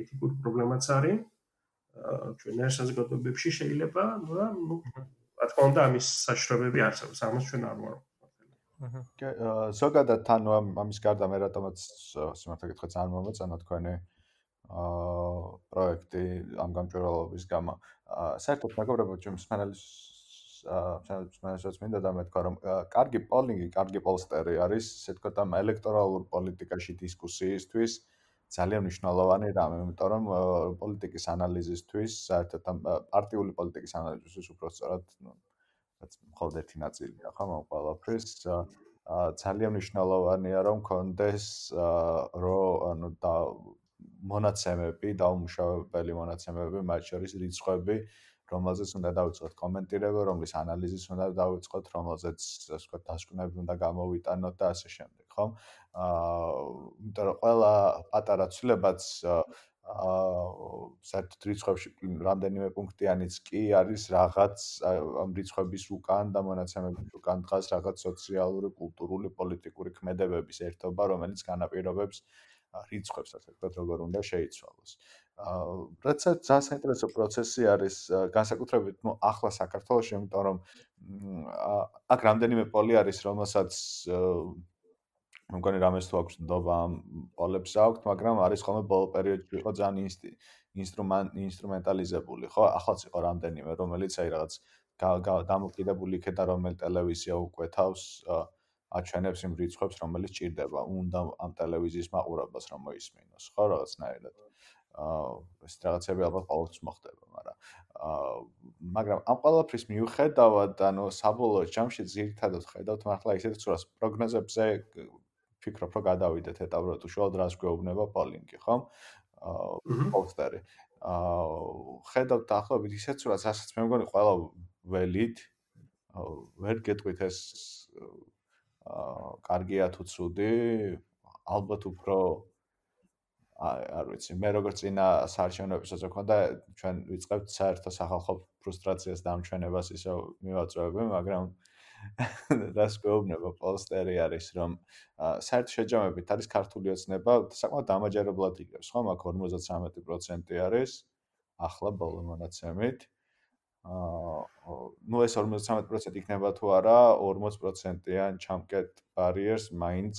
ეთიკური პრობლემაც არის. ჩვენ ეს საზოგადოებებში შეიძლება და ნუ რა თქმა უნდა ამის საშრობები არსებობს ამას ჩვენ არ ვარო კი ზოგადად თან ამის გარდა მე რატომაც სიმართლე გითხრათ ძალიან მომეწონა თქვენი აა პროექტი ამ გამჭვირვალობის გამო. საერთოდ მეგობრებო ჩვენ სპანალის აა სპანალის მინდა და მე თქვა რომ კარგი პოლინგი, კარგი პოლსტერი არის ესე ვთქვათ ამ ელექტორალურ პოლიტიკაში დისკუსიისთვის ძალიან მნიშვნელოვანი რამე, იმიტომ რომ პოლიტიკის ანალიზისთვის, საერთოდ ამ პარტიული პოლიტიკის ანალიზისთვის უფრო სწორად, ну, რაც მხოლოდ ერთი ნაწილია, ხო, ამ ყველაფრის ძალიან მნიშვნელოვანია რომ კონდეს რო ანუ და მონაცემები, დაუმუშავებელი მონაცემები, მათ შორის რიცხვები, რომელზეც უნდა დავიწყოთ კომენტირება, რომლის ანალიზის უნდა დავიწყოთ, რომელზეც ასე ვთქვათ, დასკვნები უნდა გამოვიტანოთ და ასე შემდეგ, ხო? აა, იმიტომ რომ ყველა პატარა ცვლილებაც აა საერთოდ რიცხვებში რამდენიმე პუნქტიანიც კი არის რაღაც ამ რიცხვების უკან და მონაცემების უკან დგას რაღაც სოციალური, კულტურული, პოლიტიკური ქმედებების ერთობა, რომელიც განაპირობებს რიცხვებს, ასე ვთქვათ, როგორ უნდა შეიცვალოს. აა რაცა ძალიან საინტერესო პროცესი არის განსაკუთრებით ნუ ახლა საქართველოს, იმიტომ რომ აქ რამდენიმე პოლი არის, რომელსაც მე მგონი რამეს თუ აქვს ნდობა ამ პოლებს აქვს, მაგრამ არის ხოლმე ბოლო პერიოდში იყო ძალიან ინსტრუმენტ ინსტრუმენტალიზებული, ხო? ახლაც იყო რამდენიმე, რომელიც აი რაღაც დამოკიდებული იქედა რომელ ტელევიზია უკვეთავს აჩვენებს იმ რიცხვებს, რომელიც ჭირდება, უნდა ამ ტელევიზიის მაყურებელს რომ მოისმინოს, ხო, რაღაცნაირად. აა ეს რაღაცები ალბათ ყოველთვის მოხდება, მაგრამ აა მაგრამ ამ ყველაფრის მიუხედავად, ანუ საბოლოო ჯამში ძირითადად ხედავთ მართლა ისეთ ცურას პროგნოზებზე ფიქრობ, რომ გადავიდეთ ეტაპზე თუ შუალ დრას გვეუბნება პოლინგი, ხო? აა პოსტერი. აა ხედავთ დაახლოებით ისეთ ცურას, რასაც მე მგონი ყველა ველით ვერ გეტყვით ეს აა კარგია თუ ცუდი, ალბათ უფრო არ ვიცი, მე როგორც წინა საარჩევნოებისაც მქონდა, ჩვენ ვიწყებთ საერთო სახალხო ფრუსტრაციას და ამჩვენებას ისე მივაწვევები, მაგრამ რას გვეუბნება პოლსტერი არის, რომ საერთო შეჯამებით არის ქართული ოცნება, საკმაოდ დამაჯერებლად იგებს, ხო, მაგ 53% არის ახლა ბოლო მონაცემით. აა ნუ ეს 53% იქნება თუ არა, 40%-იან ჩამკეტ ბარიერს მაინც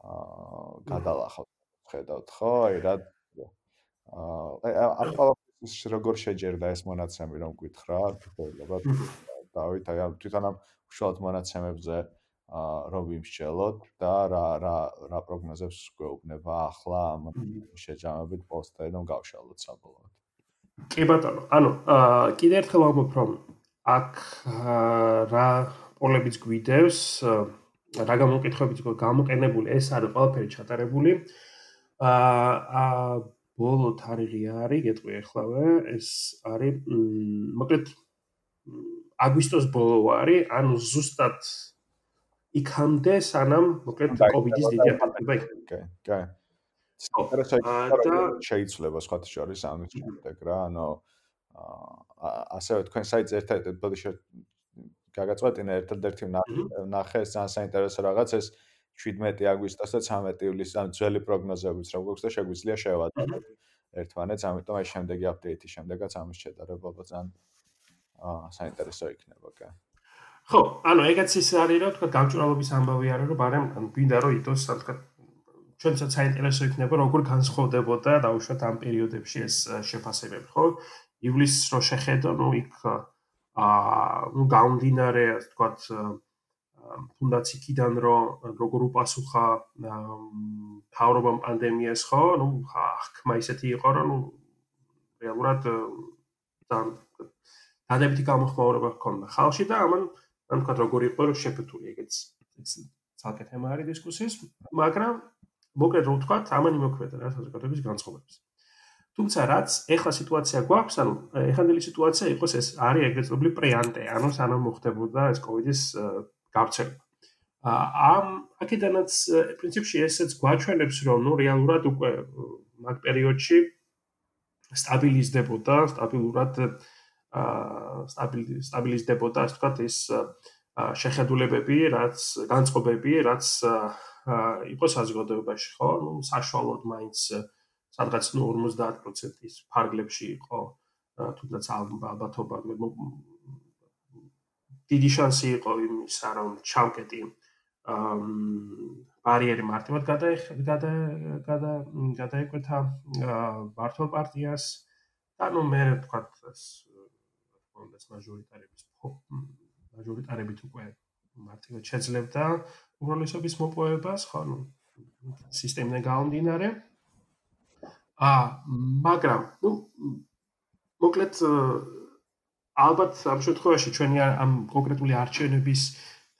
აა გადალახავთ. ხედავთ ხო? აი რა აა ამ ყველაფერს როგორ შეჯერდა ეს მონაცემი რომ გითხრა? ალბათ დავით აი თვითონ ამ უშუალოდ მონაცემებზე აა რომ ვიმსჯელოთ და რა რა რა პროგნოზებს გვეუბნება ახლა ამ შეჯამებით პოსტერი რომ გავშალოთ საბოლოოდ. კი ბატონო, ანუ აა კიდე ერთხელ ვამბობ რომ აქ რა პოლებიც გვიდევს რა გამოკითხებიც გამოყენებული ეს არის ყველაფერი ჩატარებული. აა ბოლო თარიღი არის, გეტყვი ახლავე, ეს არის მოკლედ აგვისტოს ბოლო არის, ანუ ზუსტად იქამდე სანამ მოკლედ კოვიდის დიდი აფეთქება იქნება. კი, კი. და შეიძლება სხვა შორის ამის შემდეგ რა, ანუ ასევე თქვენ საიტზე ერთ-ერთი ბოდიში გაგაწყვეტინა ერთ-ერთი ნახე ძალიან საინტერესო რაღაც ეს 17 აგვისტოს და 13 ივლისის ამ ძველი პროგნოზებიც რა გვაქვს და შეგვიძლია შევადაროთ ერთმანეთს, ამიტომ აი შემდეგი აპდეიტის შემდეგაც ამის შედარება ძალიან საინტერესო იქნება, კი. ხო, ანუ ეგაც ის არის, რომ თქვა გამჭრალობის ამბავი არის, რომ ბარემ გვინდა რომ იტოს, თქვა ჩვენსაც საინტერესო იქნება, როგორ განსხვავდებოდა დაუშვათ ამ პერიოდებში ეს შეფასებები, ხო? ივლისს რო შეხედო, ნუ იქ აა ნუ გამდინარე, თქვა თუნდაც იქიდან რომ როგორ უპასუხა თავრობამ პანდემიას ხო ნუ ხმა ისეთი იყო რომ ნუ რეალურად დადებითი გამოხმაურება ჰქონდა ხალხში და ამან ამ თქვა როგორ იყო რომ შეფეთული ეგეც ცალკე თემა არის დისკუსიის მაგრამ მოკლედ რო ვთქვათ, ამან იმოქმედა რა საზოგადოების განწყობებს. თუმცა რაც ეხლა სიტუაცია გვაქვს, ანუ ეხანდელი სიტუაცია იყოს ეს არის ეგრეთ წოდებული პრეანტე, ანუ სანამ მოხდებოდა ეს კოვიდის გავრცელება. ამ აქედანაც პრინციპში ესეც გვაჩვენებს, რომ ნუ რეალურად უკვე მაგ პერიოდში სტაბილიზდებოდა, სტაბილურად სტაბილიზდებოდა, ასე ვთქვათ, ეს შეხედულებები, რაც განწყობები, რაც იყო საზოგადოებაში, ხო? ნუ საშუალოდ მაინც სადღაც ნუ 50%-ის ფარგლებში იყო თუნდაც ალბათობა დიდი შანსი იყო იმისა, რომ ჩავკეტი ბარიერი მარტივად გადა გადა გადაეკვეთა მართლ პარტიას და ნუ მე ვთქვა ეს კონდეს მაჟორიტარების მაჟორიტარებით უკვე მარტივად შეძლებდა უმრავლესობის მოპოვებას, ხო, ნუ სისტემიდან გამომდინარე. აა, მაგრამ, ნუ მოკლედ ალბათ ამ შემთხვევაში ჩვენი ამ კონკრეტული არჩევნების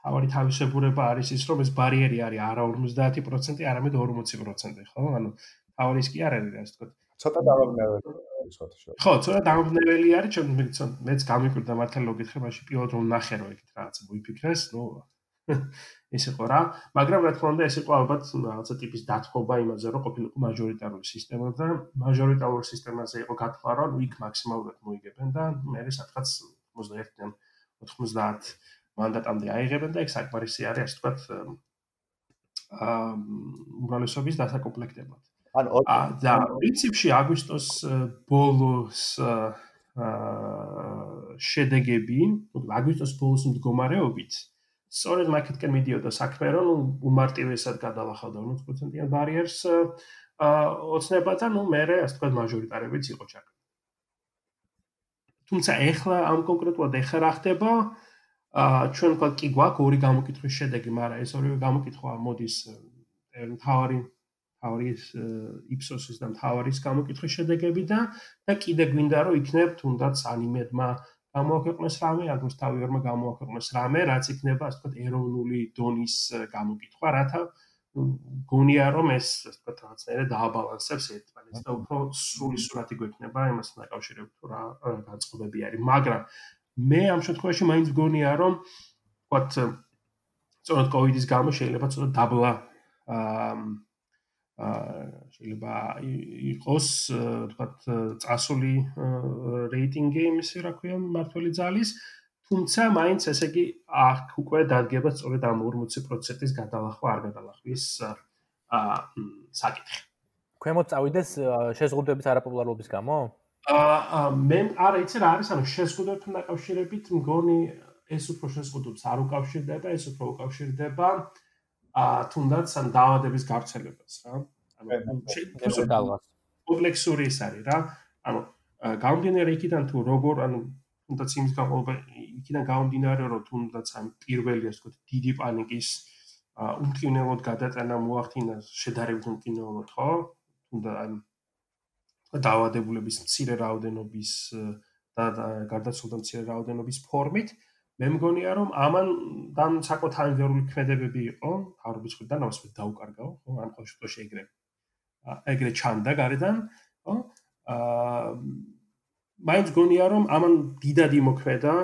თავი თავისებურება არის ის, რომ ეს ბარიერი არის არა 50%, არამედ 40%, ხო? ანუ თავი ის კი არ არის, ასე ვთქვათ. ცოტა დამაბნეველი არის ხო თქო. ხო, ცოტა დამაბნეველი არის, ჩვენ მეც გამიკვირდა მართლა ხე მაშინ პილოტ რომ ნახე რომ ეგეთ რაღაც მოიფიქრეს, ნუ *laughs* ეს იყო რა, მაგრამ რა თქმა უნდა ეს იყო ალბათ რაღაცა ტიპის დათხოვა იმაზე, რომ ყოფილიყო მაჟორიტარული სისტემა და მაჟორიტარულ სისტემაზე იყო გათქვა, რომ იქ მაქსიმალურად მოიგებენ და მე სადღაც 91-დან 90 მანდატამდე აიღებენ და ეგ საკმარისი არის, ასე ვთქვათ, აა უმრავლესობის დასაკომპლექტებლად. ანუ და პრინციპში აგვისტოს ბოლოს აა შედეგები, აგვისტოს ბოლოს მდგომარეობით სწორედ მაგითკენ მიდიოდა საქმე, რომ უმარტივესად გადალახავდა 40%-იან ბარიერს აა ოცნება და ნუ მე ასე თქვა მაჟორიტარებიც იყო ჩაკ. თუმცა ეხლა ამ კონკრეტულად ეხლა რა ხდება? აა ჩვენ თქვა კი გვაქვს ორი გამოკითხვის შედეგი, მაგრამ ეს ორივე გამოკითხვა მოდის თავარი თავარის იფსოსის და თავარის გამოკითხვის შედეგები და და კიდე გვინდა რომ იქნებ თუნდაც ანიმედმა გამოაქვეყნოს რამე, აგროს თავი ვერმა გამოაქვეყნოს რამე, რაც იქნება, ასე ვთქვათ, ეროვნული დონის გამოკითხვა, რათა გონია რომ ეს, ასე ვთქვათ, რაღაცნაირად დააბალანსებს ერთმანეთს და უფრო სრული სურათი გვექნება იმასთან დაკავშირებით, თუ რა განწყობები არის. მაგრამ მე ამ შემთხვევაში მაინც გონია რომ, ვთქვათ, სწორედ კოვიდის გამო შეიძლება ცოტა დაბლა აა შეიძლება იყოს თქვათ წასული რეიტინგი იმისი რა ქვია მართველი ძალის თუმცა მაინც ესე იგი აქ უკვე დადგება სწორედ ამ 40%-ის გადალახვა არ გადალახვის აა საკითხი. ქვემოთ წავიდეს შეზღუდვების არაპოპულარობის გამო? აა მე არა იცი რა არის ანუ შეზღუდვებთან დაკავშირებით მგონი ეს უფრო შეზღუდვებს არ უკავშირდება ეს უფრო უკავშირდება ა თუნდაც ან დაავადების გავრცელებას რა. ანუ კომპლექსური ის არის რა. ანუ გამდინარე იქიდან თუ როგორ ანუ თუნდაც იმის გაყოლება იქიდან გამდინარე რომ თუნდაც ამ პირველი ასე ვთქვათ დიდი პანიკის უმკინელოდ გადატანა მოახდინა შედარებით უმკინელოდ ხო? თუნდაც ამ დაავადებულების მცირე რაოდენობის და გარდაცვალების მცირე რაოდენობის ფორმით მე მგონია რომ ამან დამ საკოთ ანგერული ქმედებები იყო თავრობის ხრიდან ამას დაუკარგავ ხო ამ ყოველ შემთხვევაში ეგრე ეგრე ჩანდა გარედან ხო? აა მაინც გონია რომ ამან დიდად იმოქმედა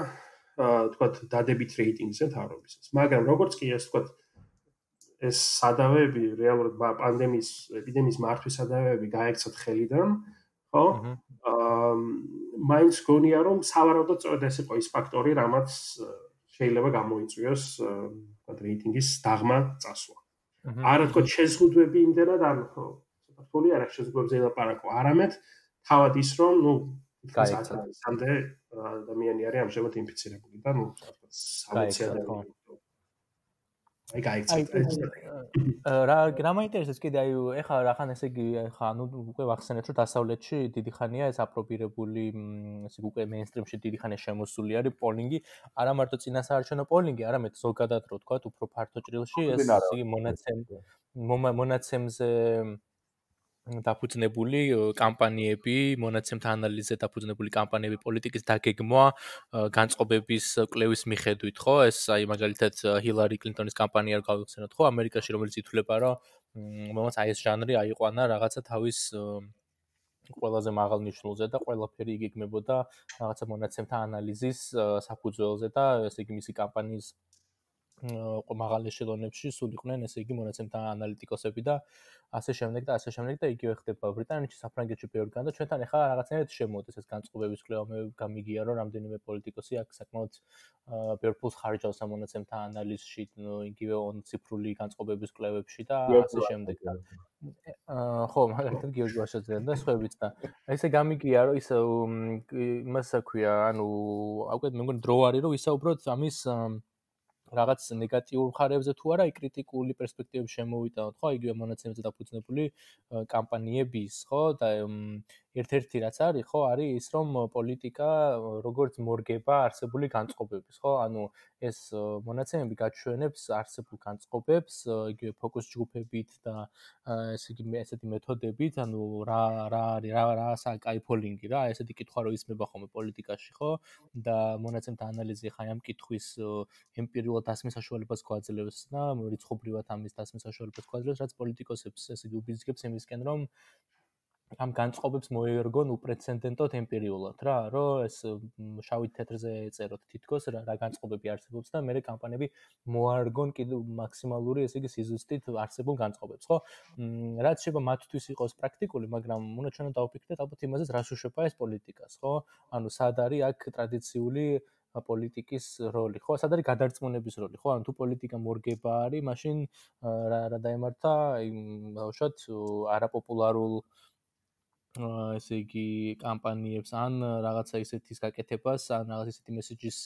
აა თქვა დადებით რეიტინგზე თავრობისას მაგრამ როგორც კი ეს თქვა ეს სადავეები რეალურად პანდემიის ეპიდემიის მართვის სადავეები გაიქცათ ხელიდან ხო? აა მაინც გონია რომ სავარაუდოდ სწორედ ეს იყო ის ფაქტორი, რამაც შეიძლება გამოიწვიოს თქვა რეიტინგის დაღმა წასვლა. არა თქო შეზღუდვები იმდენად არ ხო, საფრთხე არა შეზღუდვებზე ლაპარაკო, არამედ თავად ის რომ ნუ სამდე ადამიანი არის ამჟამად ინფიცირებული და ნუ 60 ადამიანი აი გაიქცა რა რა მაინტერესებს კიდე? აი ეხლა რახან ესე იგი ხა ნუ უკვე ვახსენეთ რომ დასავლეთში დიდი ხანია ეს აპრობირებული ესე უკვე მეინსტრიმში დიდი ხანია შემოსული არის პოლინგი არა მარტო წინასაარჩევნო პოლინგი არამედ ზოგადად რო თქვა უფრო ფართო ჭრილში ეს იგი მონაცემ მონაცემზე დაფუძნებული კამპანიები, მონაცემთა ანალიზზე დაფუძნებული კამპანიები, პოლიტიკის დაგეგმვა, განწყობების კლევის მიხედვით, ხო? ეს აი მაგალითად ჰილარი კლინტონის კამპანია არ გავიხსენოთ, ხო? ამერიკაში რომელიც ითვლება, რომ მომაც აი ეს ჟანრი აიყვანა რაღაცა თავის ყველაზე მაღალ ნიშნულზე და ყველაფერი იგეგმებოდა რაღაცა მონაცემთა ანალიზის საფუძველზე და ესე იგი მისი კამპანიის მაღალ ეშელონებში სულ იყვნენ ესე იგი მონაცემთა ანალიტიკოსები და ასე შემდეგ და ასე შემდეგ და იგივე ხდება ბრიტანეთში, საფრანგეთში ბევრგან და ჩვენთან ახლა რაღაცნაირად შემოდის ეს განწყობების კვლევა. მე გამიგია რომ რამდენიმე პოლიტიკოსი აქ საკმაოდ ბევრ ფულს ხარჯავს ამ მონაცემთა ანალიზში, იგივე on ციფრული განწყობების კვლევებში და ასე შემდეგ და ხო, მაგალითად გიორგი ვაშაძეა და სხვაებიც და ესე გამიგია რომ ის იმას აქვია, ანუ აკვეთ მე მგონი დრო არის რომ ისაუბროთ ამის რაღაც ნეგატიურ მხარეებზე თუ არა, კრიტიკული პერსპექტივები შემოვიტანოთ, ხო, იგივე მონაცემებზე დაფუძნებული კამპანიების, ხო, და ერთ-ერთი რაც არის, ხო, არის ის, რომ პოლიტიკა როგორც მორგება არსებული განწყობების, ხო? ანუ ეს მონაცემები გაჩვენებს არსებულ განწყობებს, იგივე ფოკუს ჯგუფებით და ესე იგი ესეთი მეთოდებით, ანუ რა რა არის, რა რაა კაიფოლინგი რა, ესეთი კითხვა რო ისმება ხოლმე პოლიტიკაში, ხო? და მონაცემთა ანალიზი ხა ამ კითხვის ემპირიულად დასმის საშუალებას გვაძლევს და რიცხობრივად ამის დასმის საშუალებას გვაძლევს, რაც პოლიტიკოსებს ესე იგი უბიძგებს იმისკენ, რომ ამ განწყობებს მოერგონ უპრეცედენტოდ ემპირიულად რა, რომ ეს შავი თეთრზე წეროთ თითქოს რა რა განწყობები არსებობს და მეორე კამპანიები მოარგონ კიდევ მაქსიმალური ესე იგი სიზუსტით არსებულ განწყობებს, ხო? რაც შეიძლება მათთვის იყოს პრაქტიკული, მაგრამ უნდა ჩვენ დავფიქრდეთ ალბათ იმაზე, რას უშვება ეს პოლიტიკას, ხო? ანუ სად არის აქ ტრადიციული პოლიტიკის როლი, ხო? სად არის გადარწმუნების როლი, ხო? ანუ თუ პოლიტიკა მორგება არის, მაშინ რა რა დაემართა იმ ბავშვად არაპოპულარულ ესე იგი კამპანიებს ან რაღაცა ისეთის გაკეთებას, ან რაღაც ისეთი მესეჯის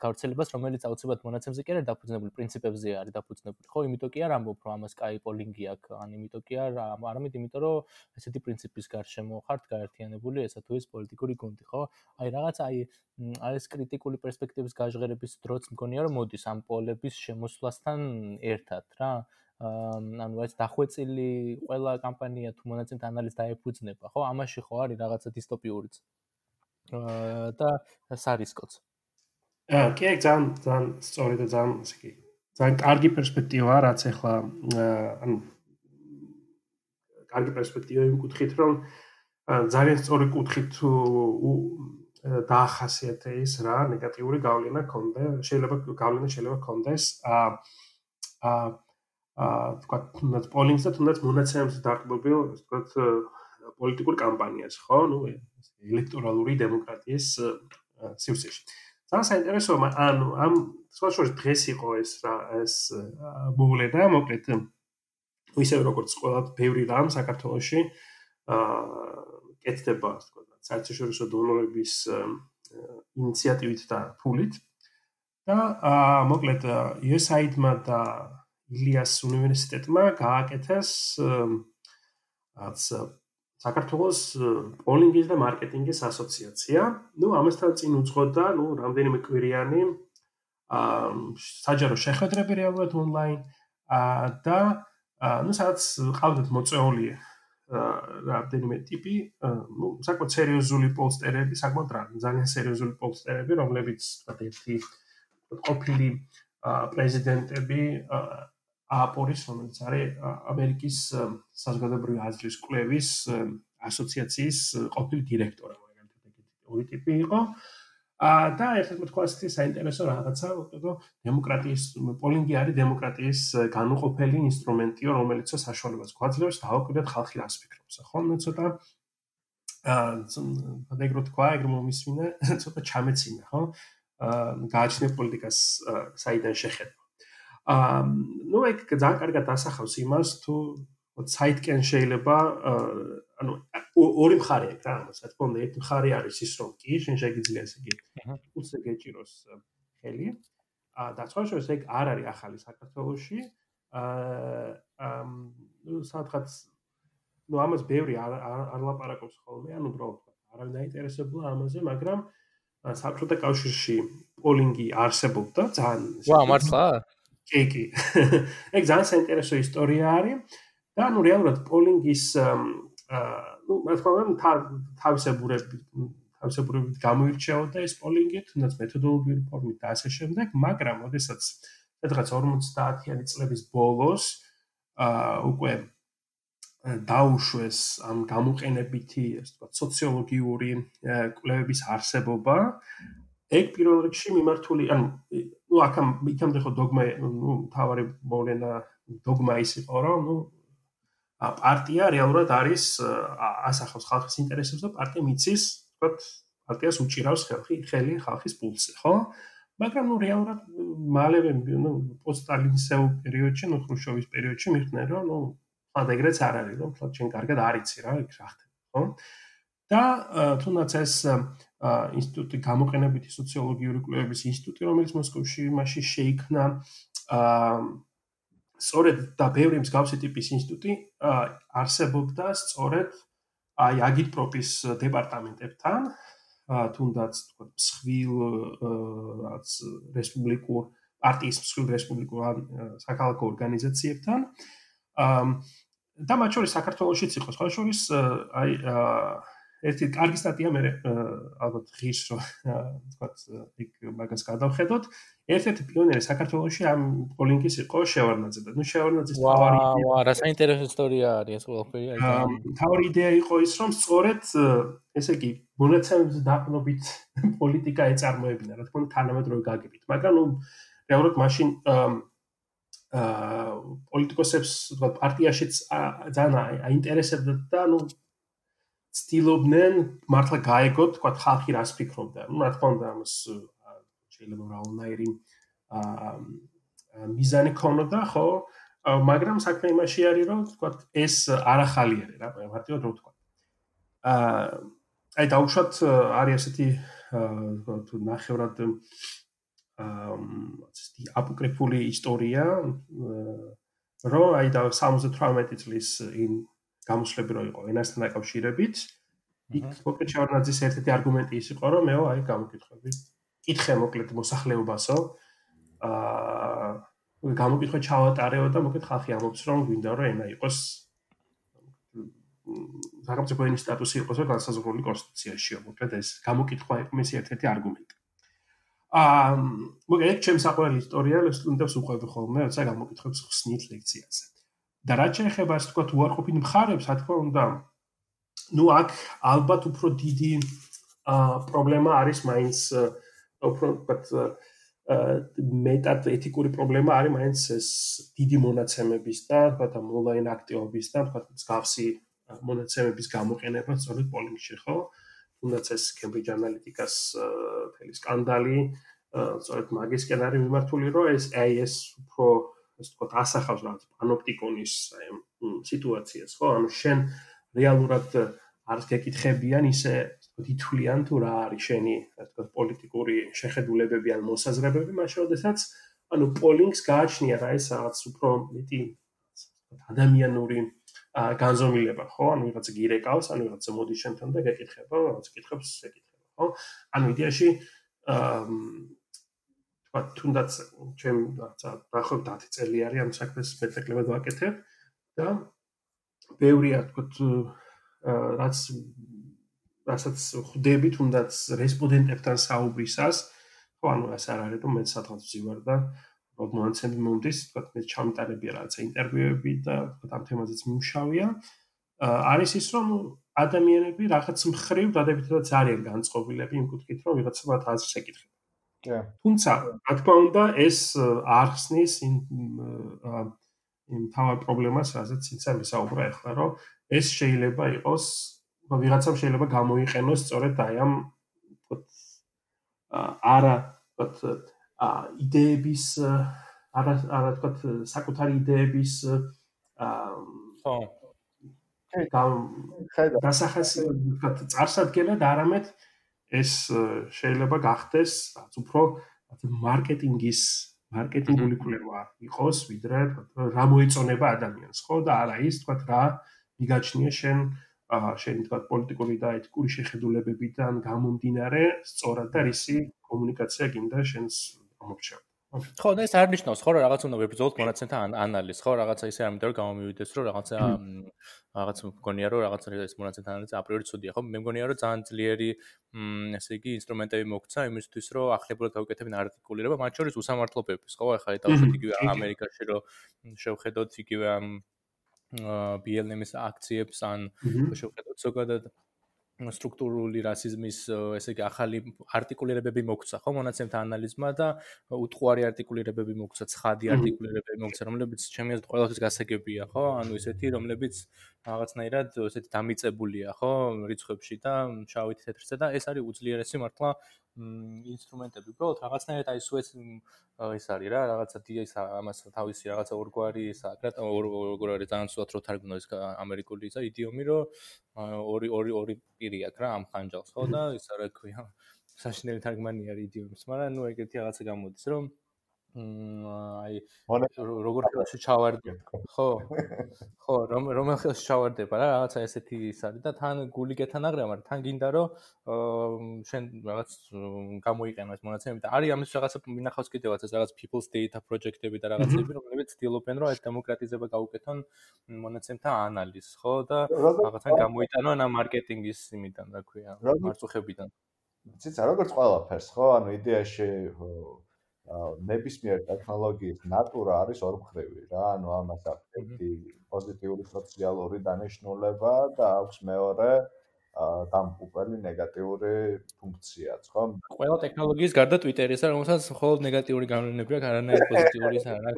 გავრცელებას, რომელიც აუცილებლად მონაცემზე კი არ დაფუძნებული პრინციპებზე არის დაფუძნებული. ხო, იმიტომ კი არ ამბობ, რომ ამას კაი პოლინგი აქვს, ან იმიტომ კი არ არამედ იმიტომ, რომ ესეთი პრინციპის გარშემო ხართ გაერთიანებული ესა თუ ის პოლიტიკური გუნდი, ხო? აი რაღაცა აი აი ეს კრიტიკული პერსპექტივის გაჟღერების დროც მგონია, რომ მოდის ამ პოლების შემოსვლასთან ერთად რა. ანუ ეს დახვეწილი ყველა კამპანია თუ მონაცემთა ანალიზს დაეფუძნება, ხო? ამაში ხო არის რაღაცა დისტოპიურიც. აა და სარისკოც. აა, კი, ძალიან ძალიან სწორი და ძალიან ისე კი. ძალიან კარგი პერსპექტივა, რაც ახლა ანუ კარგი პერსპექტივა იმ კუთხით, რომ ძალიან სწორი კუთხით დაახასიათე ის რა, ნეგატიური გავლენა ქონდა, შეიძლება გავლენა შეიძლება ქონდეს აა აა აა თქვა თუნდაც პოლინგს და თუნდაც მონაცემებს დაყბობილ თქვა პოლიტიკურ კამპანიას ხო? ნუ ელექტორალური დემოკრატიის სივრცეში. ძალიან საინტერესო ანუ ამ სხვაშორის დღეს იყო ეს რა ეს მოვლე და მოკლედ ისე როგორც ყველა ბევრი რამ საქართველოში აა კეთდება თქვა საერთაშორისო დონორების ინიციატივით და ფულით. და აა მოკლედ USAID-მა და ილიას უნივერსიტეტმა გააკეთეს საქართველოს პოლინგის და მარკეტინგის ასოციაცია. ნუ ამასთან წინ უძღოდა, ნუ რამდენიმე კვირიანი აა საჯარო შეხვედრები რეალურად ონლაინ აა და ნუ სადაც ყავდათ მოწეული აა რამდენიმე ტიპი, ნუ საკმაოდ სერიოზული პოსტერები, საკმაოდ ძალიან სერიოზული პოსტერები, რომლებიც თქვა ერთი ყოფილი პრეზიდენტები აა აპორის, რომელიც არის ამერიკის საზოგადოებრივი აზრის კვლევის ასოციაციის ყოფილი დირექტორი, მაგალითად ეგეთი ორი ტიპი იყო. ა და ერთად თქვა ასეთი საინტერესო რაღაცა, რომ დემოკრატიის პოლინგი არის დემოკრატიის განუყოფელი ინსტრუმენტი, რომელიც საშუალებას გვაძლევს დააკვირდეთ ხალხი რას ფიქრობს. ხო, მე ცოტა აა ეგრე თქვა, ეგრე მომისმინე, ცოტა ჩამეცინა, ხო? აა გააჩნია პოლიტიკას საიდან შეხედა. აა ნუ ეგ ძალიან კარგად ასახავს იმას თუ საიტკენ შეიძლება ანუ ორი მხარე აქვს რა ამას რა თქმა უნდა ერთი მხარე არის ის რომ კი შენ შეგიძლია ესე იგი უცე გეჭიროს ხელი. აა და სხვა შორის ეგ არ არის ახალი საქართველოსში აა ნუ სადღაც ნუ ამას ბევრი არ არ ლაპარაკობს ხოლმე ანუ უბრალოდ არავინ დაინტერესებულა ამაზე მაგრამ საბჭოთა კავშირში პოლინგი არსებობდა ძალიან ვა მართლა კი კი. *laughs* ეგ ძალიან საინტერესო ისტორია არის და ნუ რეალურად პოლინგის ნუ მე თქმა უნდა თავისებურები თავისებურებით გამოირჩეოდა ეს პოლინგი თუნდაც მეთოდოლოგიური ფორმით და ასე შემდეგ, მაგრამ ოდესაც სადღაც 50-იანი წლების ბოლოს აა უკვე დაუშვეს ამ გამოყენებითი, ასე ვთქვათ, სოციოლოგიური კვლევების არსებობა. ეგ პირველ რიგში მიმართული, ანუ ნუ აქამ იქამდე ხო დოგმა, ნუ თავარი მოვლენა დოგმა ის იყო, რომ ნუ პარტია რეალურად არის ასახავს ხალხის ინტერესებს და პარტია მიცის, ვთქვათ, პარტიას უჭირავს ხალხი, ხელი ხალხის პულსზე, ხო? მაგრამ ნუ რეალურად მალევე ნუ პოსტსტალინისეულ პერიოდში, ნუ ხრუშჩოვის პერიოდში მიხვდნენ, რომ ნუ ხან ეგრეც არ არის, რომ თქო ჩვენ კარგად არიცი რა, იქ რა ხდება, ხო? და თუნდაც ეს ინსტიტუტი გამოყენებითი სოციოლოგიური კვლევების ინსტიტუტი, რომელიც მოსკოვში მასში შეიქმნა, აა სწორედ და ბევრი მსგავსი ტიპის ინსტიტუტი არსებობდა სწორედ აი აგიტპროპის დეპარტამენტებთან, თუნდაც თქო მსხვილ რაც რესპუბლიკურ პარტიის მსხვილ რესპუბლიკურ საქალაქო ორგანიზაციებთან. აა და მათ შორის საქართველოსიც იყო. სხვა შორის აი ერთი კარგი სტატია მე ალბათ ღირს რომ თქვათ იქ მაგას გადავხედოთ. ერთ-ერთი პიონერი საქართველოსში ამ პოლინგის იყო შევარნაძე. და ნუ შევარნაძის თავარი ვა რა საინტერესო ისტორია არის ეს ყველაფერი აი თავარი იდეა იყო ის რომ სწორედ ესე იგი მონაცემების დაყნობით *laughs* პოლიტიკა ეწარმოებინა რა თქმა უნდა თანამედროვე გაგებით. მაგრამ ნუ რეალურად მაშინ აა პოლიტიკოსებს თქვა პარტიაშიც ძალიან აინტერესებდა და ნუ ცდილობდნენ მართლა გაეგოთ თქვა ხალხი რას ფიქრობდა. ნუ რა თქმა უნდა ამას შეიძლება რაუნაირი აა მიზანი ქონოდა ხო? მაგრამ საქმე იმაში არის რომ თქვა ეს არახალი არის რა მარტივად რო თქვა. აა აი დაუშვათ არის ესეთი თუ ნახევრად აა ცეთი აპოკრიფული ისტორია რომ აი და 78 წლის იმ გამოსლები რო იყო. ენასთან დაკავშირებით იქ მოკლედ ჩავარნაძის ერთ-ერთი არგუმენტი ის იყო რომ მეო აი გამოკითხები. კითხე მოკლედ მოსახლეობასო. აა გამოკითხვა ჩავატარეო და მოკლედ ხალხი ამბობს რომ გვინდა რომ ენა იყოს სახელმწიფო ენის სტატუსი იყოს განსაზღვრული კონსტიტუციაში მოკლედ ეს გამოკითხვა იყო მისი ერთ-ერთი არგუმენტი. აა მოგეთ ჩემს საყვარელი ისტორია სტუდენტებს უყვები ხოლმე როცა გამოკითხებს ხსნით ლექციაზე და რაც შეეხება ასე თქვა უარყოფით მხარებს რა თქმა უნდა ну აქ ალბათ უფრო დიდი აა პრობლემა არის მაინც უფრო თქვა მეტად ეთიკური პრობლემა არის მაინც ეს დიდი მონაცემების და თქვა და ონლაინ აქტივობის და თქვა მსგავსი მონაცემების გამოყენება სწორედ პოლინგში ხო? თუნდაც ეს Cambridge Analytica-ს თელი სკანდალი სწორედ მაგისკენ არის მიმართული, რომ ეს AIS უფრო ასე ვთქვათ ასახავს რაღაც პანოპტიკონის სიტუაციას, ხო? ანუ შენ რეალურად არც გეკითხებიან ისე ვთქვათ ითვლიან თუ რა არის შენი ასე ვთქვათ პოლიტიკური შეხედულებები ან მოსაზრებები, მაშინ შესაძაც ანუ პოლინგს გააჩნია რა ეს რაღაც უფრო მეტი ადამიანური განზომილება, ხო? ანუ ვიღაც გირეკავს, ანუ ვიღაც მოდი შენთან და გეკითხება, რაღაც კითხებს ეკითხება, ხო? ანუ იდეაში აა თქვა თუნდაც ჩემ დაახლოებით 10 წელი არის ამ საქმეს მეტეკლებად ვაკეთებ და ბევრია თქვა რაც რასაც ხვდები თუნდაც რესპონდენტებთან საუბრისას, ხო ანუ ეს არ არის რომ მე სადღაც ვზივარ და რომ მონაცემი მომდის, თქვა მე ჩამტარებია რაღაც ინტერვიუები და თქვა ამ თემაზეც მიმშავია. არის ის რომ ადამიანები რაღაც მხრივ დადებითად არიან განწყობილები იმ კუთხით, რომ ვიღაცა მათ აზრს ეკითხება. თუმცა, რა თქმა უნდა, ეს არხსნის იმ იმ თავად პრობლემას, რასაც ცინცა მისაუბრა ახლა, რომ ეს შეიძლება იყოს, რომ ვიღაცამ შეიძლება გამოიყენოს სწორედ აი ამ არა თქო ა იდეების არა არა თქო საკუთარი იდეების ა ხო. გამ ხედა დასახასი თქო წარსადგენად არამედ ეს შეიძლება გახდეს რაც უფრო მარკეტინგის მარკეტინგული კვლევა იყოს ვიდრე რა მოეწონება ადამიანს ხო და არა ის თქო რა მიგაჩნია შენ შენ თქო პოლიტიკური და ეთიკური შეხედულებებიდან გამომდინარე სწორად და რისი კომუნიკაცია გინდა შენს მომრჩევ. ხო, და ეს არ ნიშნავს, ხო, რაღაც უნდა ვებრძოლოთ მონაცემთა ანალიზს, ხო, რაღაცა ისე მინდა რომ გამომივიდეს, რომ რაღაცა რაღაც მგონია რომ რაღაც ეს მონაცემთა ანალიზი აპრიორი ცუდია, ხო? მე მგონია რომ ძალიან ძლიერი, მ ესე იგი, ინსტრუმენტები მოგცა იმისთვის, რომ ახლებურად გავუკეთებინ არტიკულირება, მათ შორის უსამართლობების, ხო, ახლა ეტავშოთ იგივე ამერიკაში რომ შევხედოთ იგივე ამ BLM-ის აქციებს ან შევხედოთ ზოგადად სტრუქტურული რასიზმის ესე იგი ახალი არტიკულირებები მოგცა ხო მონაცემთა ანალიზმა და უტყუარი არტიკულირებები მოგცა, ცხადი არტიკულირებები მოგცა, რომლებიც ჩემი აზრით ყველასთვის გასაგებია ხო? ანუ ესეთი რომლებიც რაღაცნაირად ესეთი დამიწებულია ხო რიცხვებში და შავით თეთრზე და ეს არის უძლიერესი მართლა ინსტრუმენტები. უბრალოდ რაღაცნაირად აი სუეც ის არის რა, რაღაცა დიეს ამას თავისი რაღაცა ორგვარი ის როგორ არის ძალიან სულად რო თარგმნო ეს ამერიკული ისა იდიომი, რომ ორი ორი ორი პირი აქვს რა ამ ხანჯალს, ხო და ის რა ქვია საშინელი თარგმანი არის იდიომის, მაგრამ ნუ ეგეთი რაღაცა გამოდის, რომ აი როგორ ხელში ჩავარდე ხო ხო რომ რომელ ხელში ჩავარდება რა რაღაცა ესეთი ის არის და თან გული გეთან აღრია მაგრამ თან გინდა რომ შენ რაღაც გამოიყენო ეს მონაცემები და არის ამის რაღაცა მინახავს კიდევაც ეს რაღაც people's data project-ები და რაღაცები რომლებიც ცდილობენ რომ ეს დემოკრატიზება გაუკეთონ მონაცემთა ანალიზს ხო და რაღაცა გამოიტანონ ამ მარკეტინგის იმიდან რა ქვია მარწუხებიდან. ცეცა როგორც ყველაფერს ხო ანუ იდეაში ნებისმიერ ტექნოლოგიის ნატურა არის ორმხრივი რა, ანუ ამას აქვს ერთი პოზიტიური სოციალური დანიშნულება და აქვს მეორე დამპუკრელი ნეგატიური ფუნქციაც, ხო? ყველა ტექნოლოგიის გარდა Twitter-ისა, რომელსაც მხოლოდ ნეგატიური გავლენები აქვს, არანაირი პოზიტიური არა.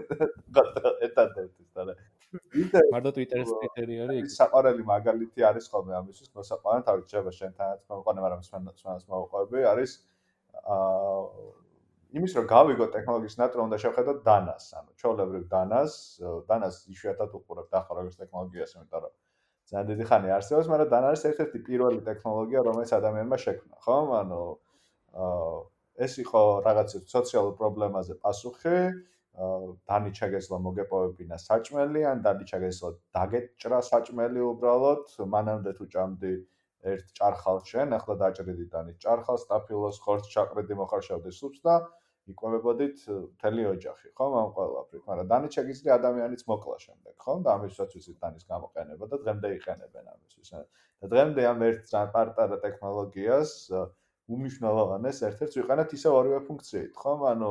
ერთადერთი და მარტო Twitter-ის Twitter-ი არის. საყარელი მაგალითი არის ხოლმე ამისთვის, მოსაყვანად თავი შეიძლება შენთანაც მოყვანე, მაგრამ სხვანაც მოყვები არის აა იმის რომ გავიგო ტექნოლოგიის ნატურა უნდა შევხედოთ დანას, ანუ ჩოლებრივ დანას, დანას იშვიათად უყურებ და ახლა როგორც ტექნოლოგიას, იმიტომ რომ ძალიან დიდი ხანი არსებობს, მაგრამ დანა არის ერთ-ერთი პირველი ტექნოლოგია, რომელიც ადამიანმა შექმნა, ხო? ანუ ეს იყო რაღაც სოციალურ პრობლემაზე პასუხი, დანი ჩაგესლა მოგეპოვებინა საჭმელი, ან დანი ჩაგესლა დაგეჭრა საჭმელი უბრალოდ, მანამდე თუ ჭამდი ერთ ჭარხალს შენ, ახლა დაჭრიდი დანი ჭარხალს, ტაფილოს ხორცს ჩაყრიდი მოხარშავდი სუპს და იკვებებოდით მთელი ოჯახი, ხო, ამ ყველაფრით, მაგრამ დანიჩა გიზრი ადამიანიც მოკლა შემდეგ, ხო? და ამისაც ვიცით დანის გამოყენება და დღემდე იყენებენ ამისთვის. და დღემდე ამ ერთ პარტარა ტექნოლოგიას უმნიშვნელოვანეს ერთ-ერთს ვიყენებთ ისე ორივე ფუნქციით, ხო? ანუ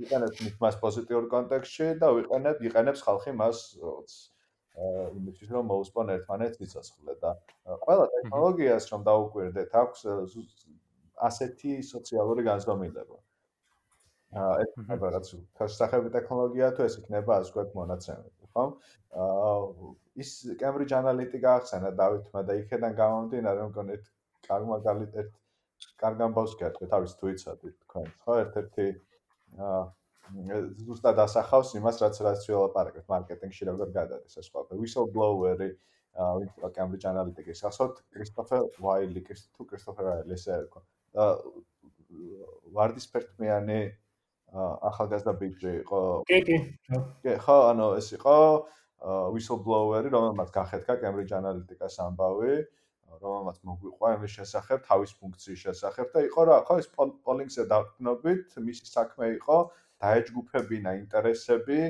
ვიყენებთ მას პოზიტიურ კონტექსტში და ვიყენებთ იყენებს ხალხი მას იმისთვის რომ მოუსპონ ერთმანეთს სიცოცხლე და ყველა ტექნოლოგიას რომ დაუკვირდეთ აქვს ასეთი სოციალური განზომილება. ეს იქნება რაც სასახები ტექნოლოგია თუ ეს იქნება ასე ვქოთ მონაცემები, ხო? აა ის Cambridge Analytica ახსენა დავითმა და იქედან გამომდინარე მგონი ერთ კარგ მაგალით ერთ კარგ ამბავს გეტყვი თავის თვიცად თქვენ, ხო? ერთ-ერთი აა ზუსტად ასახავს იმას, რაც რაც ველაპარაკეთ მარკეტინგში როგორ გადადის ეს ყველაფერი. Whistleblower-ი აა Cambridge Analytica-ის ახსოვთ, Christopher Wiley, თუ Christopher Wiley ესე ერქვა. აა ვარდისფერტმიანი ახალგაზრდა ბიჭი იყო. კი, კი. კი, ხო, ანუ ეს იყო whistleblower-ი, რომელმაც გახეთქა Cambridge Analytica-ს ამბავი, რომელმაც მოგვიყვა იმის შესახებ, თავის ფუნქციის შესახებ და იყო რა, ხო, ეს polling-ზე დაყნობით, მისი საქმე იყო დაეჯგუფებინა ინტერესები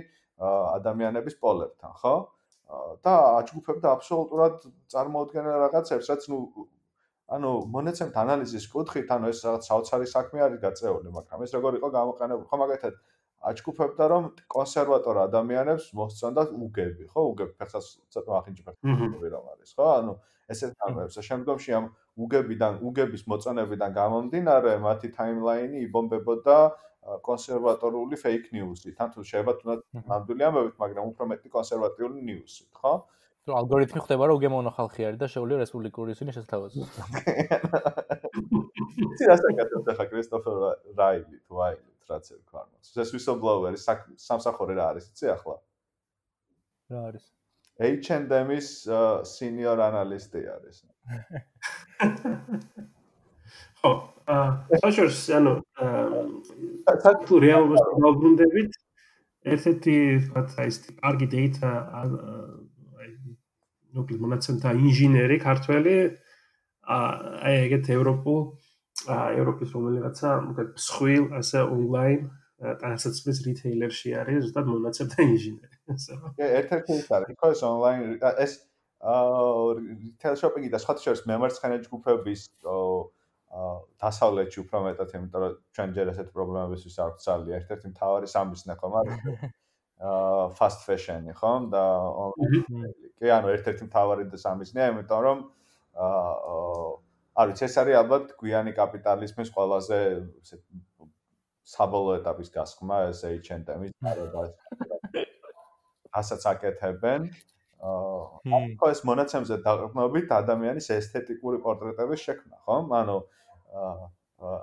ადამიანების პოლებთან, ხო? და აჯგუფებდა აბსოლუტურად წარმოუდგენელ რაღაცებს, რაც ნუ ანუ მონაცემთა ანალიზის კუთხით, ანუ ეს რაღაც საოცარი საქმე არის გაწეული, მაგრამ ეს როგორ იყო გამოყენებული? ხო, მაგალითად, აჩქუფებდა რომ კონსერვატორ ადამიანებს მოსწონდა უგები, ხო, უგები ფეხას ცოტა ახინჯებდა რომ არის, ხო? ანუ ესეთ ამბებს, შემდგომში ამ უგებიდან, უგების მოწონებიდან გამომდინარე, მათი ტაიმლაინი იბომბებოდა კონსერვატორული fake news-ით. თან თუ შეიძლება თუნდაც ნამდვილი ამბებით, მაგრამ უფრო მეტი კონსერვატიული news-ით, ხო? თუ ალგორითმი ხდება რომ უგემოვნო ხალხი არის და შეუძლია რესპუბლიკური ისინი შესთავაზოს. იცი რა საკეთებს ახლა კრისტოფერ რაილი თუ აილი რაც ერქვა. ეს whistleblower-ი სამსახური რა არის, იცი ახლა? რა არის? H&M-ის senior analyst-ი არის. ხო, აა საშორს ანუ აა საერთო რეალობას დაუბრუნდებით ერთ-ერთი თქვა ის კარგი data ნუკლეის მონაცემთა ინჟინერი ქართველი აი ეგეთ ევროპულ ევროპის რომელიღაცა მოკლედ მსხვილ ასე ონლაინ ტანსაცმლის რიტეილერში არის ზუსტად მონაცემ და ინჟინერი. კი, ერთ-ერთი ის არის, ხო, ეს ონლაინ ეს აა რიტეილ შოპინგი და სხვა შორის მემარცხენე ჯგუფების აა დასავლეთში უფრო მეტად, იმიტომ რომ ჩვენ ჯერ ესეთ პრობლემების ვის აქვს ძალიან ერთ-ერთი მთავარი სამბიზნე ხომ არის? *laughs* აა fast fashion-ი ხომ და კი, ანუ ერთ-ერთი მთავარი სამბიზნეა, იმიტომ რომ აა არის ეს არის ალბათ გვიანი კაპიტალიზმის ყველაზე ესე საბოლოო ეტაპის გასხმა ეს H&M-ის გარებას. ასაც აკეთებენ. აა ხო ეს მონაცემზე დაყრდნობით ადამიანის ესთეტიკური პორტრეტების შექმნა, ხომ? ანუ აა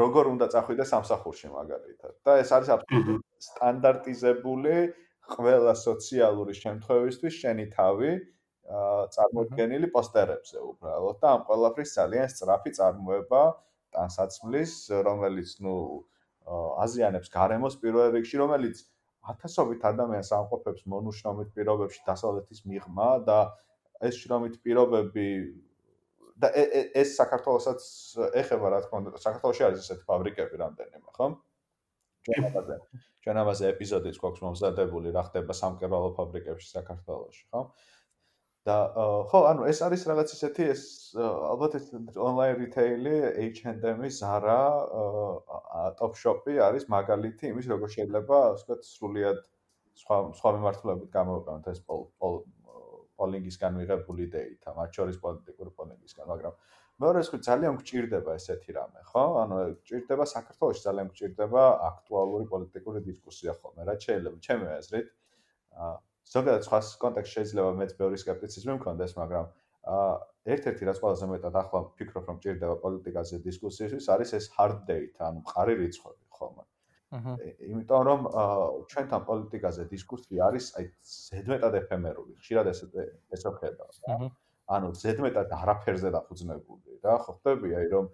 როგორ უნდა წახვიდე სამსახურში მაგალითად. და ეს არის აბსოლუტურად სტანდარტიზებული ყველა სოციალური შემთხვევისთვის შენი თავი წარმოქმნილი პოსტერებზე უბრალოდ და ამ ყველაფრის ძალიან სწრაფი წარმოება ტანსაცმლის, რომელიც ნუ აზიანებს გარემოს პირველ რიგში, რომელიც ათასობით ადამიანს ამყოფებს მონუშრომით პირობებში დასავლეთის მიღმა და ეს შრომით პირობები და ეს საქართველოსაც ეხება რა თქმა უნდა საქართველოში არის ესეთი ფაბრიკები რამდენიმე ხო? ჩვენ ამაზე ჩვენ ამაზე ეპიზოდიც გვაქვს მომზადებული რა ხდება სამკერვალო ფაბრიკებში საქართველოში ხო? და ხო, ანუ ეს არის რაღაც ისეთი ეს ალბათ ეს ონლაინ რიტეილი H&M-ი, Zara, Topshop-ი არის მაგალითი იმის, როგორ შეიძლება, ასე ვთქვათ, სრულიად სხვა სხვა მიმართულებით გამოვიყენოთ ეს პოლინგისგან მიღებული დეიტა, მათ შორის პოლიტიკური პოლინგისგან, მაგრამ მეორე რიცხვი ძალიან გჭირდება ესეთი რამე, ხო? ანუ გჭირდება საქართველოს ძალიან გჭირდება აქტუალური პოლიტიკური დისკუსია ხოლმე, რაც შეიძლება ჩემი აზრით. აა ზოგადად სხვა კონტექსტში შეიძლება მეც ბევრი скеპტიციზმი მქონდეს, მაგრამ აა ერთ-ერთი რაც ყველაზე მეტად ახლა ვფიქრობ, რომ გჭირდება პოლიტიკაზე დისკუსიისთვის, არის ეს hard data, ანუ მყარი რიცხვები ხოლმე. აჰა. იმიტომ რომ ჩვენთან პოლიტიკაზე დისკუსია არის აი ზედმეტად ეფემერული, ხშირად ეს ეს ხდება. აჰა. ანუ ზედმეტად არაფერზე დაფუძნებული რა, ხო ხტები აი რომ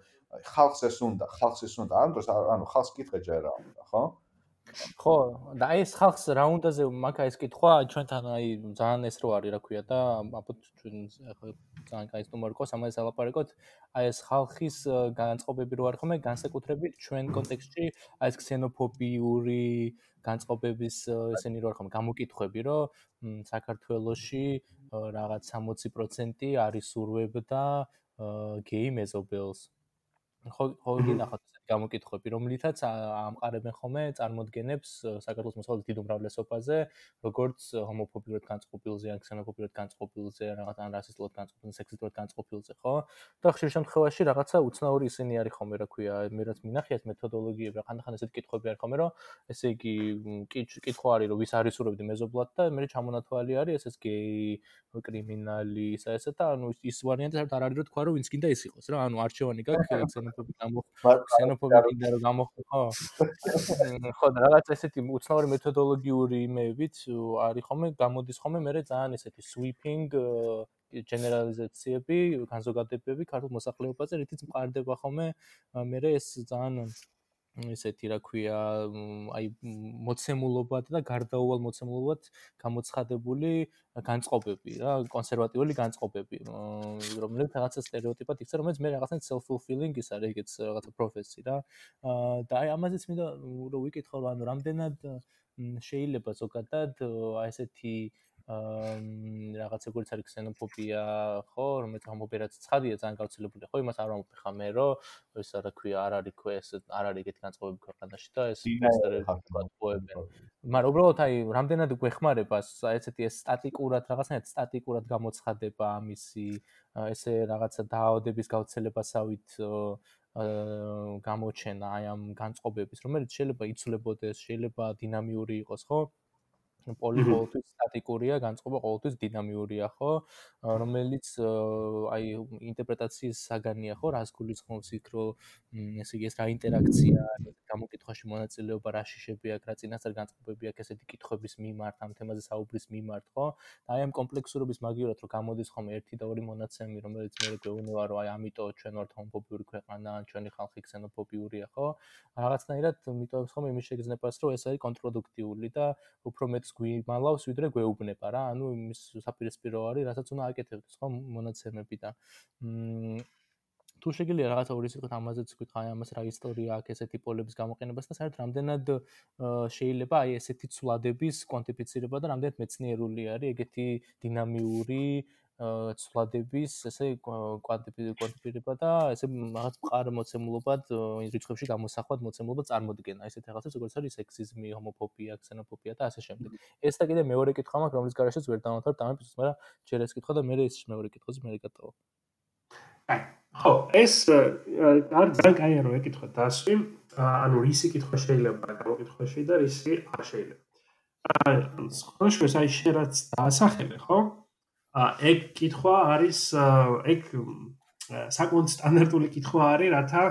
ხალხს ეს უნდა, ხალხს ეს უნდა, ანუ ანუ ხალხს კითხე ჯერ რა უნდა, ხო? ხო, და ეს ხალხს რაუნდაზე მაქა ეს კითხვა ჩვენთან აი ძალიან ეს რო არის, რა ქვია და აბოთ ჩვენ ძალიან კაის ნომერკოს ამაზე ალაპარაკოთ. აი ეს ხალხის განწყობები რო არ ხომ განსაკუთრებით ჩვენ კონტექსტში აი ეს ქსენოფობიური განწყობების ესენი რო არ ხომ გამოკითხები, რომ საქართველოში რაღაც 60% არის სურვებდა გეი მეზობელს. ხო ხო გინახავთ გამოკითხები, რომლითაც ამყარებენ ხოლმე წარმოდგენებს საქართველოს მოსახლეობის დიდ უმრავლესობაზე, როგორც ჰომოფობიურად განწყობილზე, ან ქსენოფობიურად განწყობილზე, რაღაც ან რასისტულად განწყობილზე, სექსისტულად განწყობილზე, ხო? და ხშირ შემთხვევაში რაღაცა უცნაური ისინი არის ხოლმე, რა ქვია, მე რაც მინახიათ მეთოდოლოგიები, ხანდახან ესეთ კითხები არის ხოლმე, რომ ესე იგი კითხვა არის, რომ ვის არის ურობდი მეზობლად და მე ჩამონათვალი არის ესეც გეი, კრიმინალი, ისა ესა და ანუ ის ვარიანტი არ არის რომ თქვა რომ ვინც გინდა ის იყოს რა, ანუ არჩევანი გაქვს ქსენოფობი გამო ქსენოფ გრაფიკი და რომ გამოხდა ხო? *laughs* და რაღაც ესეთი უცნაური მეთოდოლოგიური იმეებით არის ხოლმე გამოდის ხოლმე მე ძალიან ესეთი sweeping გენერალიზაციები, განზოგადებები ქართულ მოსახლეობაზე, რითიც მყარდება ხოლმე მე ეს ძალიან ესეთი რა ქვია, აი მოცემულობად და გარდაუვალ მოცემულობად გამოცხადებული განწყობები რა, კონსერვატიული განწყობები, რომელიც რაღაცა стереოტიპად იქცა, რომელიც მე რაღაცნაირად self-fulfilling ის არის, ეგეც რაღაცა პროფესი რა. და აი ამაზეც მინდა რომ ვიკითხო, ანუ რამდენად შეიძლება ზოგადად აი ესეთი რაღაც ეგრეც არის ქსენოფობია, ხო, რომელიც ჰომოფობიაც ცხადია ძალიან გავრცელებული, ხო, იმას არ ვამბობ მე, რომ ეს რა ქვია, არ არის ქვე ეს არ არის ეგეთი განწყობები ქვეყანაში და ეს პოსტერები. მაგრამ უბრალოდ აი, რამდენად გვეხმარება ესეთი ეს სტატიკურად რაღაცნაირად სტატიკურად გამოცხადება ამისი ესე რაღაცა დაავადების გავრცელებასავით აა გამოჩენა აი ამ განწყობების, რომელიც შეიძლება იცვლებოდეს, შეიძლება დინამიური იყოს, ხო? პოლი ყოველთვის სტატიკურია, განწყობა ყოველთვის დინამიურია, ხო? რომელიც აი ინტერპრეტაციის საგანია, ხო? რას გულისხმობს იქ, რომ ესე იგი ეს რა ინტერაქცია არის გამოკითხვაში მონაწილეობა, რა შიშები აქვს, რა წინასწარ განწყობები აქვს ესეთი კითხვების მიმართ, ამ თემაზე საუბრის მიმართ, ხო? და აი ამ კომპლექსურობის მაგივრად რომ გამოდის ხოლმე ერთი და ორი მონაცემი, რომელიც მე გვეუბნება, რომ აი ამიტომ ჩვენ ვართ ჰომოფობიური ქვეყანა, ჩვენი ხალხი ქსენოფობიურია, ხო? რაღაცნაირად მიტოვებს ხოლმე იმის შეგრძნებას, რომ ეს არის კონტრპროდუქტიული და უფრო მეტ გვიმალავს, ვიდრე გვეუბნება რა. ანუ იმის საპირისპირო არის, რასაც უნდა აკეთებდეს, ხო, მონაცემები და მ თუ შეგიძლია რაღაცა ორი სიტყვით ამაზეც ვთქვით, აი ამას რა ისტორია აქვს ესეთი პოლების გამოყენებას და საერთოდ რამდენად შეიძლება აი ესეთი ცვლადების კვანტიფიცირება და რამდენად მეცნიერული არის ეგეთი დინამიური ცვლადების ესე კვანტიფიცირება და ესე რაღაც მყარ მოცემულობად რიცხვებში გამოსახვად მოცემულობა წარმოდგენა. ესეთ რაღაცებს როგორც არის სექსიზმი, ჰომოფობია, ქსენოფობია და ასე შემდეგ. ეს და კიდე მეორე კითხვა მაქვს, რომლის გარშეც ვერ დავამთავრებ ამ ეპიზოდს, მაგრამ შეიძლება ეს კითხვა და მე ეს მეორე კითხვაზე მე გატოვა. აი, ხო, ეს არ ძალიან კაია რომ ეკითხა დასვი, ანუ რისი კითხვა შეიძლება გამოკითხოში და რისი არ შეიძლება. აი, ხო, შეიძლება აი შეიძლება დაასახელე, ხო? ეგ კითხვა არის ეგ საკმაოდ სტანდარტული კითხვა არის, რათა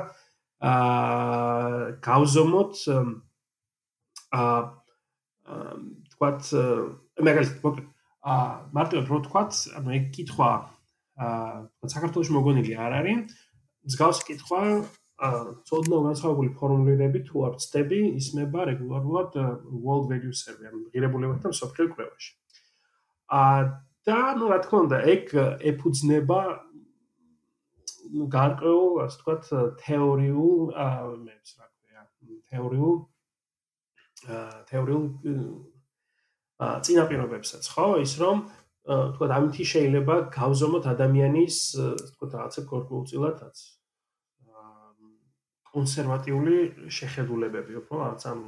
აა გავზომოთ აა თქვათ მაგალითად აა მარტივად რო თქვათ, ანუ ეგ კითხვა აა საქართველოს მოგონილი არ არის. მსგავსი კითხვა აა ცოდნა განსხვავებული ფორმულირებით თუ არ ცდები, ისმება რეგულარულად World Value Survey, ანუ ღირებულებათა მსოფლიო კვლევაში. აა და ну რა თქმა უნდა ეგ ეფუძნება ну გარკვეულ ასე ვთქვათ თეორიულ მებს რა ქვია თეორიულ თეორიულ წინაპირობებსაც ხო ის რომ ვთქვათ ამითი შეიძლება გავზომოთ ადამიანის ვთქვათ რაღაცა კორპულწილადაც კონსერვატიული შეხედულებები უფრო რაღაც ამ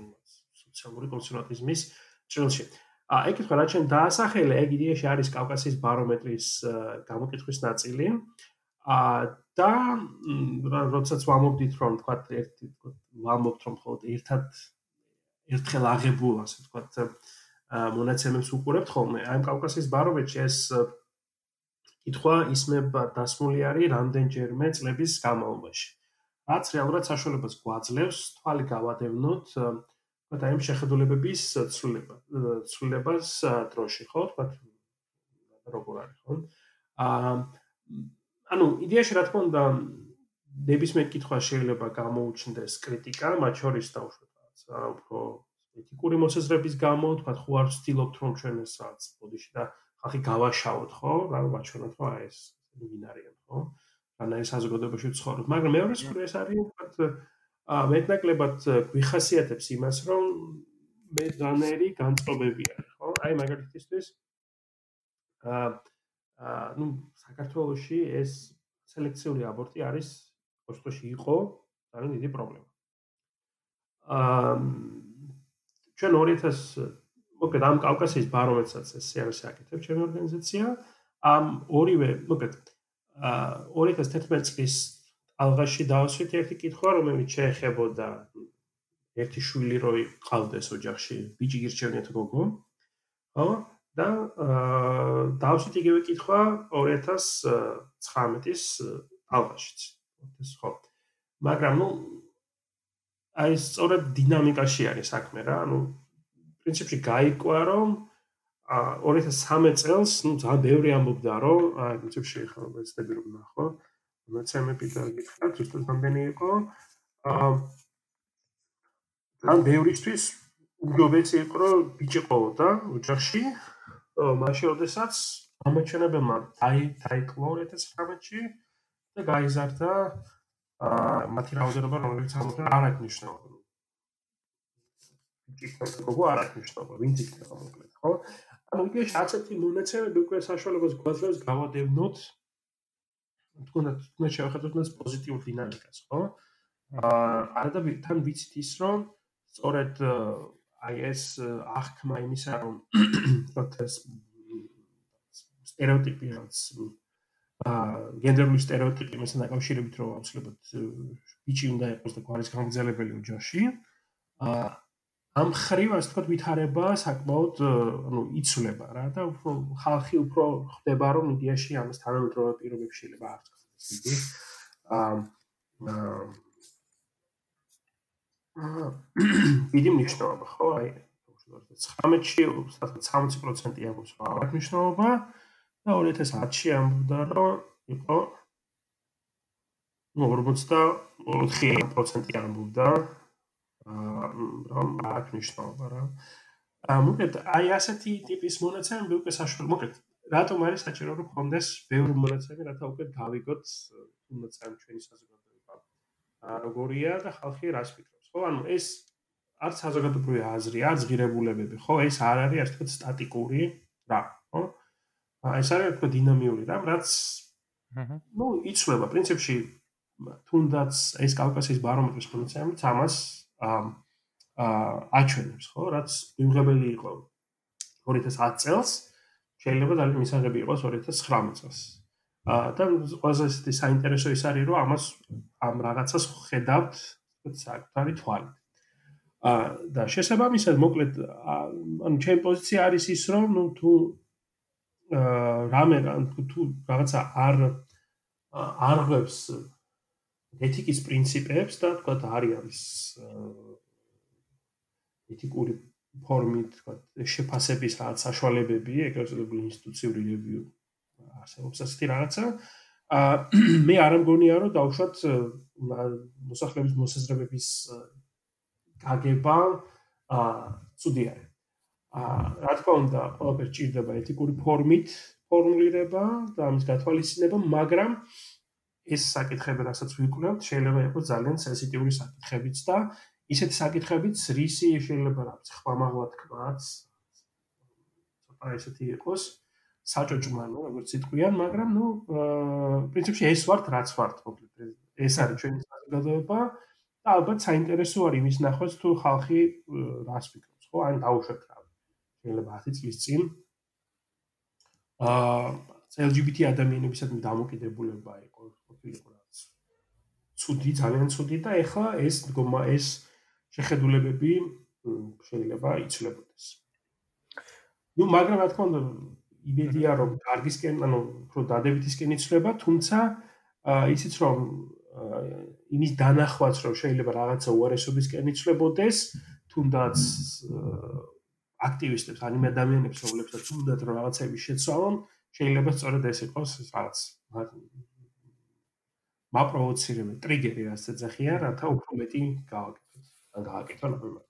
სოციალური კონსერვატიზმის ჭრილში ა ეკითხა რა ჩვენ დაასახელე ეგ იდეაში არის კავკასიის ბარომეტრის გამოკითხვის ნაწილი. ა და როდესაც ვამობდით რომ თქვა ერთი ვამობთ რომ ხოლმე ერთად ერთხელ აღებულ ასე თქვა მონაცემებს უყურებთ ხოლმე. აი კავკასიის ბარომეტრში ეს კითხვა ისმება დასმული არის რამდენჯერმე წლების განმავლობაში. რაც რეალურად საშუალებას გვაძლევს თვალი გავადევნოთ თქვა აი შეხედულებების ცვლილება ცვლილებას დროში ხო? თქვა როგორ არის ხო? აა ანუ იდეაში რა თქმა უნდა ნებისმიერ კითხვა შეიძლება გამოუჩნდეს კრიტიკა მათ შორის დაუშვათ რა უფრო ეთიკური მოსაზრების გამო თქვა ხო არ ვცდილობთ რომ ჩვენ ეს რაც ბოდიში და ხალხი გავაშავოთ ხო რა ვაჩვენოთ ხო ეს ვინარიან ხო ეს საზოგადოებაში ცხოვრობ მაგრამ მეორე სფერო ეს არის თქვა მეტნაკლებად გვიხასიათებს იმას, რომ მე დანერი განწყობები არის, ხო? აი მაგალითისთვის აა აა ნუ საქართველოსში ეს სელექციური აბორტი არის ოშტოში იყო ძალიან დიდი პრობლემა. აა ჩვენ 2000 მოკლედ ამ კავკასიის ბარომეტრსაც ეს სერვისი აკეთებს ჩემი ორგანიზაცია. ამ ორივე მოკლედ აა 2011 წლის ალღაში დავსვით ერთი კითხვა, რომელიც შეეხებოდა ერთი შვილი რო იყავდეს ოჯახში, ბიჭი გირჩევნიათ გოგო. ხო? და დავსვით იგივე კითხვა 2019-ის ალღაშიც. ხო. მაგრამ ნუ აი სწორედ დინამიკაში არის საქმე რა, ანუ პრინციპში გაიქვა რომ ა 2013 წელს, ну, ძალიან ბევრი ამბობდა, რომ აი პრინციპში ხო, ეს დები რომ ნახო, მოცემები და გითხრათ ზუსტად რამდენი იყო? აა ან ბევრისთვის უგობეცი იყო რომ ბიჭი ყოვდა ოჯახში. მაშინ როდესაც ამაჩენებელმა აი დაიკლო 2019-ში და გაიზარდა აა მათი რაოდენობა რომელიც ამოწმენ არ აქვს მნიშვნელობა. იქნება გოგო არ აქვს მნიშვნელობა, ვინც იქნება მოკლედ, ხო? ანუ იგი ასეთი მონაცემები უკვე საშუალებას გვაძლევს გავადევნოთ თუნდაც თუნდაც შევხედოთ მას პოზიტიურ დინამიკას, ხო? აა არა და თან ვიცით ის რომ სწორედ აი ეს აღქმა იმისა რომ თქოს სტერეოტიპი რაც გენდერული стереოტიპი მესთან დაკავშირებით რომ აუცილებლად ბიჭი უნდა იყოს და გვარის გამგზელებელი ოჯახში. აა ამ ხრივ ასე თქვა ვითარება საკმაოდ ანუ იცვლება რა და უფრო ხალხი უფრო ხდება რომ მედიაში ამას თანამედროვე პირობებში შეიძლება არ გქონდეს იგი. აა დიდი მნიშვნელობა ხო? აი 19-ში 60-60% აქვს რა მნიშვნელობა. აა და 2010-ში ამბობდა რომ იყო ну 44% ამბობდა რომ აქ ნიშნობა რა. აა მოკლედ აი ასეთი ტიპის მონაცემები უკვე საშუალო მოკლედ რატომ არის საჭირო რომ ხონდეს ბევრი მონაცემი, რათა უკვე გავიგოთ თუნდაც ამ ჩვენი საზოგადოება. აა როგორია და ხალხი რას ფიქრობს, ხო? ანუ ეს არც საზოგადოებრივი აზრი, არც ღირებულებები, ხო? ეს არ არის ასე ვთქვათ სტატიკური რა, აა ეს არის უფრო დინამიური რა, რაც აჰა. ნუ იცვლება პრინციპში თუნდაც ეს კავკასიის ბარომეტრის მონაცემით ამას აა აჩვენებს, ხო? რაც მიმღებელი იყო 2010 წელს, შეიძლება ძალიან მისაღები იყოს 2019 წელს. აა და ყველაზე ისეთი საინტერესო ის არის, რომ ამას ამ რაღაცას ხედავთ საკუთარი თვალით. აა და შესაბამისად, მოკლედ, ანუ ჩემი პოზიცია არის ის, რომ ნუ თუ რამე თუ რაღაცა არ არღვევს ეთიკის პრინციპებს და თქვა არის არის ეთიკური ფორმით, თქვა შეფასების რაღაც საშუალებები, წოდებული ინსტიტუციური რევიუ არსებობს ასეთი რაღაცა. აა მე არ მგონია რომ დავუშვათ მოსახლეობის მოსაზრებების გაგება აა ცუდი არის. აა რა თქმა უნდა, ყველაფერს ჭირდება ეთიკური ფორმით ფორმულირება და ამის გათვალისწინება, მაგრამ ეს საკითხები, რასაც ვიკვლევთ, შეიძლება იყოს ძალიან სენსიტიური საკითხებიც და ისეთი საკითხებიც, რისი შეიძლება რა ვიცი, ხმამაღლა თქვაც. ცოტა ისეთი იყოს საჭოჭმანო, როგორც იტყვიან, მაგრამ ნუ პრინციპში ეს ვართ, რაც ვართ, მოკლედ. ეს არის ჩვენი საზოგადოება და ალბათ საინტერესო არის იმის ნახვაც თუ ხალხი რას ფიქრობს, ხო? ან დაუშვათ რა. შეიძლება 10 წლის წინ აა LGBT ადამიანებისადმი დამოკიდებულება იყო, ყოფილიყო რაც. ცუდი, ძალიან ცუდი და ეხლა ეს მდგომა ეს შეხედულებები შეიძლება იცვლებოდეს. ну, მაგრამ რა თქმა უნდა, იმედია რომ კარგისკენ, ანუ უფრო დადებითისკენ იცვლება, თუმცა ისიც რომ იმის დანახვაც რომ შეიძლება რაღაცა უარესობისკენ იცვლებოდეს, თუნდაც აქტივისტებს, ანიმე ადამიანებს, რომლებსაც თუნდაც რომ რაღაცები შეცვალონ, შეიძლება სწორედ ეს იყოს რაღაც მაპროვოცირებელ ტრიგერი რასაც ეძახიან, რათა უფრო მეტი გავაკეთოთ. ან გააკეთონ ამ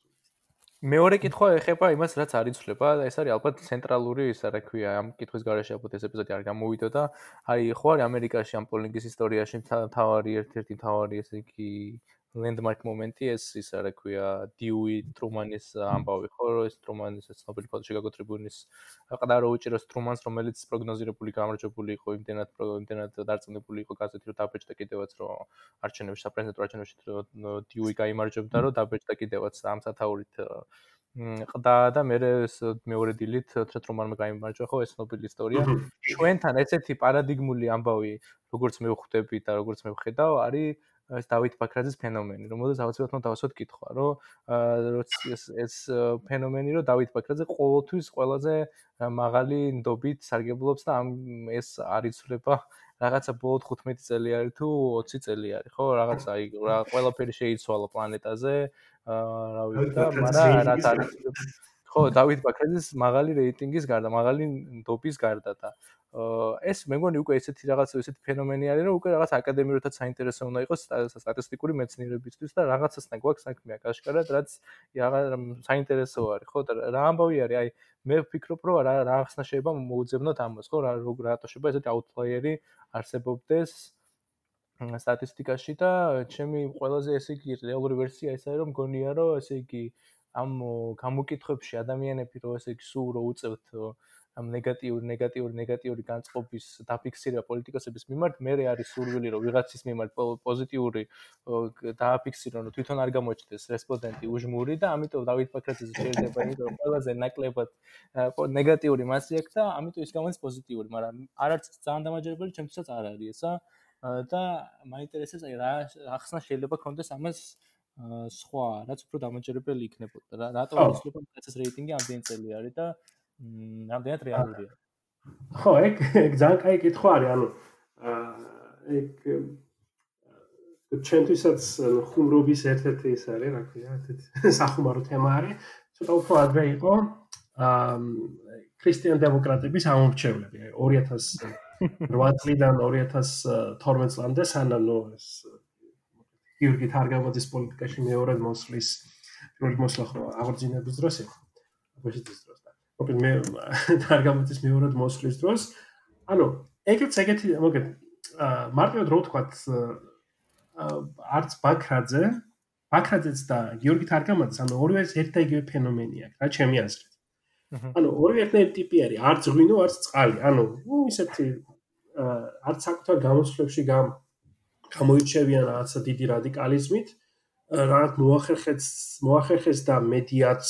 მეორე კითხვა ეხება იმას, რაც არ იცვლება, ეს არის ალბათ ცენტრალური, ისა რა ქვია, ამ კითხვის garaშე ალბათ ეს ეპიზოდი არ გამოვიდო და აი ხო არის ამერიკაში ამ პოლინგის ისტორიაში თავარი ერთ-ერთი თავარი ესე იგი ლენდმარკ მომენტი ეს ის რა ქვია დიუი ტრუმანის ამბავი ხო რომ ეს ტრუმანის ეს ნობელი ფოტოში გაგოტრიბუნის ყდარო უჭიროს ტრუმანს რომელიც პროგნოზირებული გამარჯვებული იყო იმდენად იმდენად დარწმუნებული იყო გაზეთი რომ დაბეჭდა კიდევაც რომ არჩევნებში საპრეზიდენტო არჩევნებში დიუი გამარჯვებდა რომ დაბეჭდა კიდევაც ამ სათაურით ყდა და მე მეორე დილით ტრუმანმა გამარჯვა ხო ეს ნობელი ისტორია. ჩვენთან ესეთი პარადიგმული ამბავი როგორც მე ვხვდები და როგორც მე ვხედავ არის ეს დავით ბაქრაძის ფენომენი, რომელზეც ავაცილოთ უნდა დავასვათ კითხვა, რომ ეს ეს ფენომენი, რომ დავით ბაქრაძე ყოველთვის ყველაზე მაღალი ნდობით სარგებლობს და ამ ეს არიცვლება რაღაცა ბოლო 15 წელი არის თუ 20 წელი არის, ხო? რაღაცა აი ყველაფერი შეიცვალა პლანეტაზე, აა რა ვიცი და მაგრამ რაც არის ხო, დავით ბაქრაძის მაღალი რეიტინგის გარდა, მაღალი ნდობის გარდა და ეს მე მგონი უკვე ესეთი რაღაც ესეთი ფენომენი არის რომ უკვე რაღაც აკადემიურადაც საინტერესო უნდა იყოს სტატისტიკური მეცნიერებისთვის და რაღაცასთან გვაქვს საქმე აკაშკარად რაც საინტერესო არის ხო? და რა ამბავი არის? აი მე ვფიქრობ რომ რა რაღაცა შეიძლება მოუძებნოთ ამას ხო? რა რატო შეიძლება ესეთი აუთლაიერი არსებობდეს სტატისტიკაში და ჩემი ყველაზე ესე იგი რეალური ვერსია ეს არის რომ მგონია რომ ესე იგი ამ გამოკითხებში ადამიანები რო ესე იგი სულ რო უწევთ ამ ნეგატიური ნეგატიური ნეგატიური განწყობის დაფიქსირება პოლიტიკოსების მიმართ მე არის სურვილი რომ ვიღაცის მიმართ პოზიტიური დააფიქსირონ რომ თვითონ არ გამოჩნდეს რესპონდენტი უჟმური და ამიტომ დავით ფაქრაძეს შეიძლება იმიტომ რომ ყველაზე ნაკლებად ნეგატიური მასი აქვს და ამიტომ ის გამოდის პოზიტიური მაგრამ არც ძალიან დამაჯერებელი ჩემთვისაც არ არის ესა და მაინტერესებს აი რა ახსნა შეიძლება კონდეს ამას სხვა რაც უფრო დამაჯერებელი იქნებოდა რატომ იცლება ეს რეიტინგი ამდენ წელი არის და რამდენად რეალურია? ხო, ეგ ეგ ძალიან კაი კითხვა არის, ანუ ეგ ჩემთვისაც ხუმრობის ერთ-ერთი ის არის, რა ქვია, ერთ-ერთი *laughs* სახუმარო თემა არის. ცოტა უფრო ადრე იყო აა ქრისტიან დემოკრატების ამორჩევლები 2008 წლიდან 2012 წლამდე სანამ ეს გიორგი თარგავაძის პოლიტიკაში მეორე მოსვლის პირველი მოსვლა ხო აღორძინების დროს იყო. აბაშეთის დროს. ოპენ მე არ გამოდის მეორად მოსვლის დროს. ანუ ეგეც ეგეთი მოგეთ მარტივად რო ვთქვათ არც ბაქრაძე ბაქრაძეც და გიორგი თარგამაძე ანუ ორივე ერთ და იგივე ფენომენია რა ჩემი აზრით. ანუ ორივე ერთნაირი ტიპი არის არც ღვინო არც წყალი. ანუ ისეთი არც საკუთარ გამოსვლებში გამ გამოიჩევიან რაღაცა დიდი რადიკალიზმით რაღაც მოახერხეს მოახერხეს და მედიაც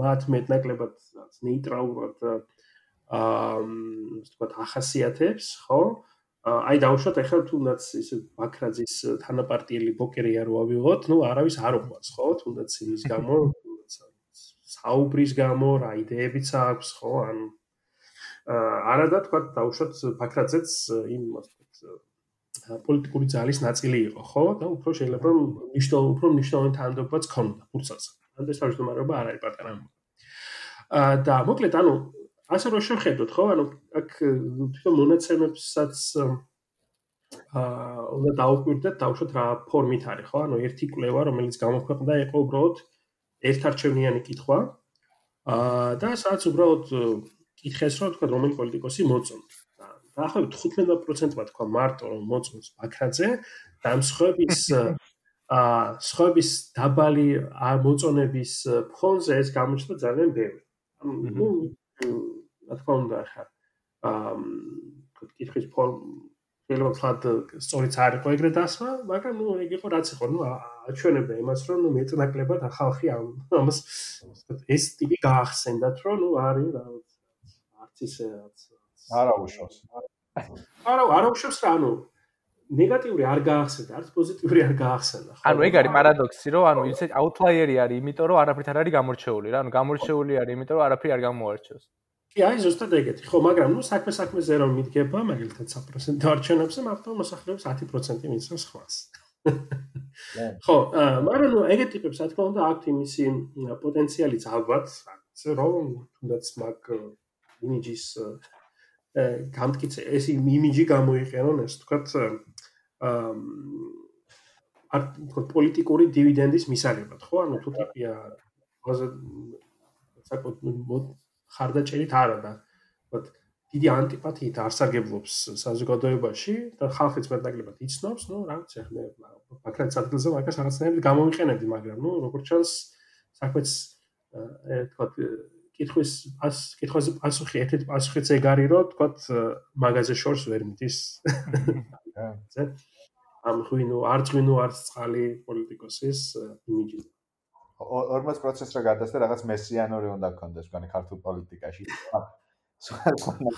მათ მეტნაკლებად ნეიტრალურად აა ასე ვთქვათ ახასიათებს, ხო? აი დაუშვათ ახლა თუნდაც ის ბაქრაძის თანაპარტიელი ბოკერია რო ავიღოთ, ну არავის არ უყვარს, ხო? თუნდაც იმის გამო, საუბრის გამო, რა იდეებიც აქვს, ხო? ან აა არადა თქვა დაუშვათ ბაქრაძეც იმ ასე ვთქვათ პოლიტიკური ძალის ნაწილი იყო, ხო? და უფრო შეიძლება მნიშვნელოვანი უფრო მნიშვნელოვანი თანამდებობაც ქონდა ფურცელს. ან ეს თავმჯდომარეობა არ არის პატარა. აა და მოკლედ ანუ ასე რომ შევხედოთ, ხო? ანუ აქ თვითონ მონაცემებსაც აა უნდა დაუკვირდეთ თავშოთ რა ფორმით არის, ხო? ანუ ერთი კვლევა, რომელიც გამოქვეყნდა, იყო უბრალოდ ერთარჩევნიანი კითხვა. აა და სადაც უბრალოდ კითხეს, რომ თქვა რომელი პოლიტიკოსი მოწონთ. და ახლა 15%-მა თქვა მარტო რომ მოწონს ბაქრაძე, და მსხვების აა სხვების დაბალი მოწონების ფონზე ეს გამოჩნდა ძალიან ბევრი. ანუ რა თქმა უნდა ხა აა კითხვის ფორმ შეიძლება თქვა სწორიც არ იყო ეგრე დასვა, მაგრამ ნუ ეგ იყო რაც იყო, ნუ აჩვენებდა იმას, რომ ნუ მეტნაკლებად ახალხი ამ ამას ეს ტიპი გაახსენდათ, რომ ნუ არის რა არც ისე რაც არა უშავს. არა, არა უშავს რა, ანუ ნეგატიური არ გაახსენდა, არც პოზიტიური არ გაახსენდა. *laughs* ანუ ეგ არის პარადოქსი, რომ ანუ ისე აუთლაიერი არის, იმიტომ რომ არაფრით არ არის გამორჩეული რა, ანუ გამორჩეული არის, იმიტომ რომ არაფერი არ გამოარჩევს. კი, აი ზუსტად ეგეთი. ხო, მაგრამ ნუ საქმე საქმეზე რომ მიდგება, მაგალითად 100% არჩევნებზე, მართლა მოსახლეობის 10% მისცემს ხვას. *laughs* ხო, მაგრამ ნუ ეგეთი ტიპებს, რა თქმა უნდა, აქვთ იმისი პოტენციალიც ალბათ, რომ თუნდაც მაგ იმიჯის გამტკიცე ეს იმიჯი გამოიყენონ, ეს თქვათ აა თქვათ პოლიტიკური დივიდენდის მისაღებად, ხო? ანუ თუ ტიპია ყველაზე საკუთარ ხარდაჭერით არა და ვთქვათ დიდი ანტიპათიით არსაგებლობს საზოგადოებაში და ხალხიც მეტნაკლებად იცნობს, ну, რა ვიცი, ახლა ბაქრატის ადგილზე მაგას რაღაცნაირად გამოვიყენებდი, მაგრამ ну, როგორც ჩანს, საქმეც ვთქვათ კითხვის ას კითხვაზე პასუხი ერთ-ერთი პასუხიც ეგ არის, რომ ვთქვათ მაგაზე შორს ვერ მიდის. ზე ამ ღვინო, არც ღვინო, არც წყალი პოლიტიკოსის იმიჯი. 40%-ს რა გადასდა რაღაც მესიანური უნდა გქონდეს თქვენი ქართულ პოლიტიკაში.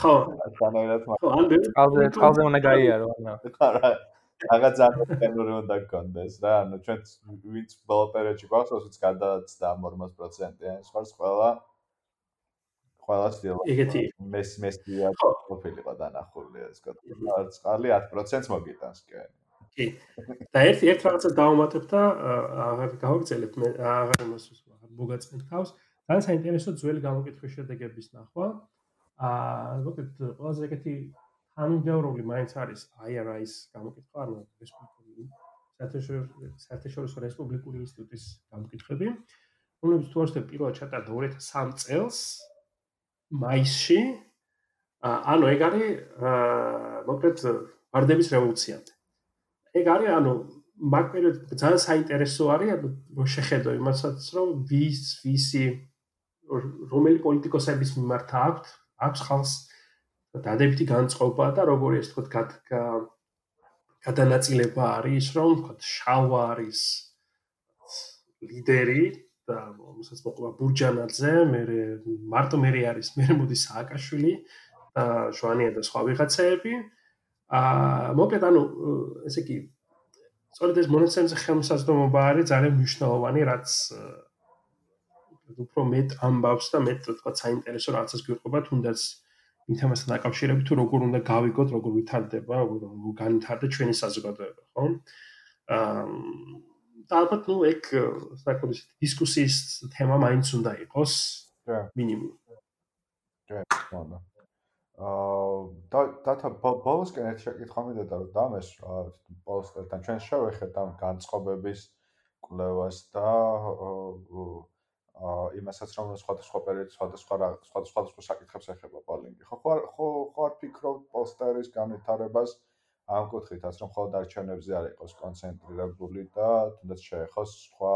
ხო, სანაირად ბერტალზე თალზე უნდა გაიარო, ანუ. არა. რაღაც ძალიან უნდა გქონდეს რა, ანუ ჩვენ ვინც ბოლო პერიოდში გვაქვს, ოსიც გადააცდა 40%, ან სხვა ყველა ყველა ცდილობა. ეგეთი მეს მესია პროფილიყო დანახული, ეს კეთილი. წყალი 10%-ს მოგიტანს კი. კი. და ერთ ერთ რაღაცას დავუმატებ და აღარ გავაგზავნებ მე აღარ იმას აღარ მოგაწმენთ თავს. ძალიან საინტერესო ძველი გამოკითხვის შედეგების ნახვა. აა მოკლედ ყველაზე ეგეთი თანმიმდევრული მაინც არის IRI-ის გამოკითხვა, ანუ რესპუბლიკური საერთაშორისო რესპუბლიკური ინსტიტუტის გამოკითხები. რომელიც თუ არსებობს პირველად ჩატარდა 2003 წელს მაისში. ანუ ეგ არის მოკლედ ვარდების რევოლუციამდე. ეგ არის ანუ მაგ პერიოდში ძალიან საინტერესო არის ანუ შეხედო იმასაც რომ ვის ვისი რომელი პოლიტიკოსების მიმართ აქვს აქვს ხალხს დადებითი განწყობა და როგორი ეს თქო გადანაწილება არის რომ თქო შავა არის ლიდერი და მოსაც მოყვა ბურჯანაძე მე მარტო მე არის? მე მოდი სააკაშვილი და შვანია და სხვა ვიღაცეები. აა მოკლედ ანუ ესე იგი სწორედ ეს მონაცემზე ხელმისაწვდომობა არის ძალიან მნიშვნელოვანი რაც უფრო მეტ ამბავს და მეტ თქვა საინტერესო რაღაცას გვიყვება თუნდაც იმ თემასთან დაკავშირებით თუ როგორ უნდა გავიგოთ როგორ ვითარდება როგორ განვითარდა ჩვენი საზოგადოება ხო? აა ალბათ ნუ ეგ საკუთარი დისკუსიის თემა მაინც უნდა იყოს მინიმუმ ხო აა და და ბოლოსკენ ერთ შეკითხვა მინდოდა რომ დამეს ბოლოსკენ ჩვენ შევეხეთ ამ განწყობების კვლევას და იმასაც რომ სხვადასხვა პერიოდში სხვადასხვა სხვადასხვა საკითხებს ეხება პოლინგი. ხო ხო ხო არ ფიქრობ პოსტერის განვითარებას ამ კუთხითაც რომ ხოლმე არჩევნებზე არ იყოს კონცენტრირებული და თუნდაც შეეხოს სხვა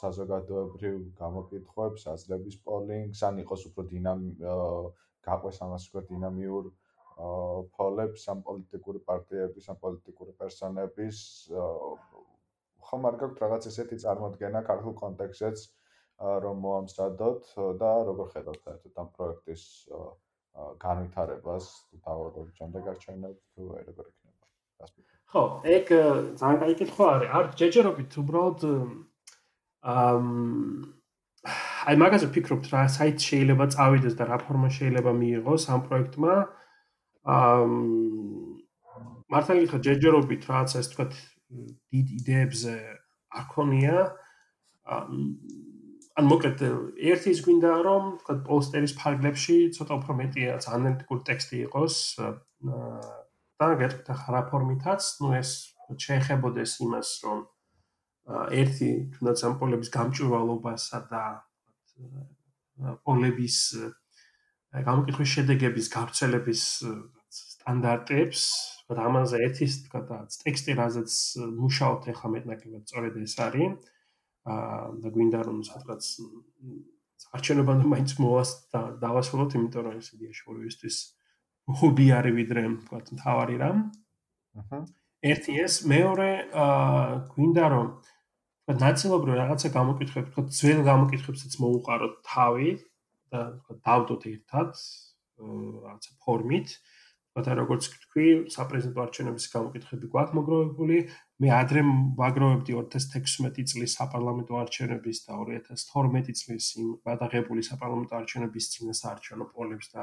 საზოგადოებრივ გამოკითხვებს, აზრების პოლინგს, ან იყოს უფრო დინამი გაყვეს ამას უფრო დინამიურ ფოლებს ამ პოლიტიკური პარტიების, ამ პოლიტიკური პერსონების ხომ არ გაქვთ რაღაც ესეთი წარმოდგენა ქართულ კონტექსტშიც რომ მოამზადოთ და როგორ ხედავთ საერთოდ ამ პროექტის განვითარებას დავალდოთ შემდეგ არჩევნებს თუ როგორ იქნება ხო ეგ ძალიან კაი კითხვა არის? არ ჯეჯერობით უბრალოდ ამ აი მაგაზე ვფიქრობთ რა საით შეიძლება წავიდეს და რა ფორმა შეიძლება მიიღოს ამ პროექტმა. ამ მართალი ხა ჯეჯერობით რაც ეს თქვა დიდ იდეებზე არ ქონია. ან მოკლედ ერთი ის გვინდა რომ თქვა პოსტერის ფარგლებში ცოტა უფრო მეტია ანალიტიკური ტექსტი იყოს და გეტყვით ახლა რა ფორმითაც ნუ ეს შეეხებოდეს იმას რომ ერთი თუნდაც ამ პოლების გამჭვირვალობასა და პოლების გამოკითხვის შედეგების გავრცელების სტანდარტებს და ამაზე ერთი თქვა ტექსტი რაზეც მუშაობთ ახლა მეტნაკლებად სწორედ ეს არის. და გვინდა რომ სადღაც არჩევნებამდე მაინც მოვას და დავასრულოთ, იმიტომ რომ ეს იდეა შორისთვის ჰობი არის ვიდრე თქვა თავარი რამ. აჰა. ერთი ეს, მეორე აა გვინდა რომ თქვა ნაცნობრივ რაღაცა გამოკითხებს, თქვა ძველ გამოკითხებსაც მოუყაროთ თავი და თქვა დავდოთ ერთად რაღაცა ფორმით. აა და როგორც თქვი, საპრეზიდენტო არჩევნების გამოკითხები გვაქვს მოგროვებული. მე ადრე ვაგროვებდი 2016 წლის საპარლამენტო არჩევნების და 2012 წლის იმ გადაღებული საპარლამენტო არჩევნების წინას არჩევნო პოლებს და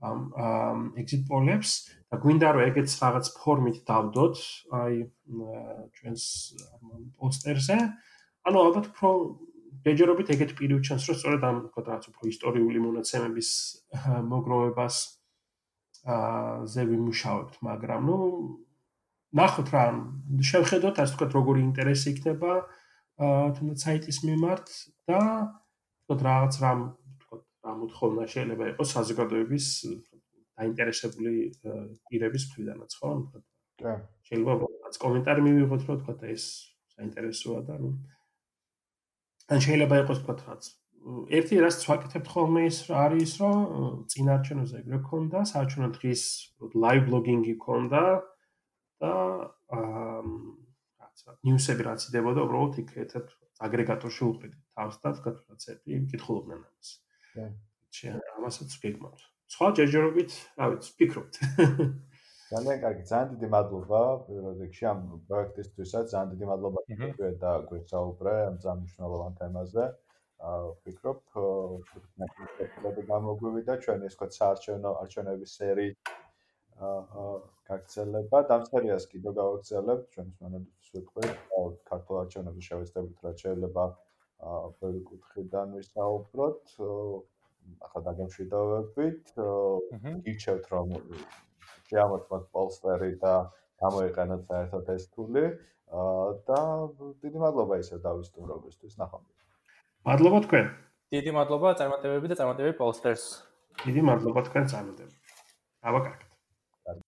ამ exit polls და გვინდა რომ ეგეც რაღაც ფორმით დავდოთ აი ჩვენს პოსტერზე. ანუ ალბათ უფრო ბეჯერობით ეგეთ პირივ ჩანს რომ სწორედ ამ რაღაც უფრო ისტორიული მონაცემების მოგროვებას ზე ვიმუშავებთ, მაგრამ ნუ ნახოთ რა, შევხედოთ ასე ვთქვათ, როგორი ინტერესი იქნება აა თუნდაც საიტის მიმართ და ვთქვათ რაღაც რამ ვთქვათ რა მოთხოვნა შეიძლება იყოს საზოგადოების დაინტერესებული პირების მხრიდანაც, ხო? ვთქვათ. კი. შეიძლება რაც კომენტარი მივიღოთ, რომ ვთქვათ ეს საინტერესოა და ნუ ან შეიძლება იყოს ვთქვათ რაც ერთი რაც ვაკეთებ ხოლმე ის არის რომ წინარჩენოზე ეგრე ქონდა საჩვენო დღის ლაივ ბლოგინგი ქონდა და აა რაცა ნიუსები რაც იდებოდა უბრალოდ იქ ერთად აგრეგატორში უყრით თავს და თქვა რაც ერთი კითხულობდნენ ამას. და შენ ამასაც გეკმოთ. სხვა ჯერჯერობით, რა ვიცი, ფიქრობთ. *laughs* ძალიან კარგი, ძალიან დიდი მადლობა პირველ რიგში ამ პროექტისთვისაც, ძალიან დიდი მადლობა თქვენ და გვესაუბრე ამ ძალიან მნიშვნელოვან თემაზე. ვფიქრობ, ნაკლებად გამოგვივიდა ჩვენი ეს თქვა საარჩევნო არჩევნების სერი აა გაგრძელება. დამწერიას კიდევ გავაგრძელებთ ჩვენს მონადირეს ვეთქვი, ქართულ არჩევნებზე შევეცდებით რა შეიძლება აა ბევრი კუთხიდან ვისაუბროთ. ახლა დაგემშვიდობებით. გიჩევთ რომ შეამოწმოთ პოლსტერი და გამოიყენოთ საერთოდ ეს თული. და დიდი მადლობა ისე დავისტუმრობისთვის. ნახვამდის. მადლობა თქვენ. დიდი მადლობა წარმატებები და წარმატებები პოლსტერს. დიდი მადლობა თქვენ წარმატებები. აბა კარგი.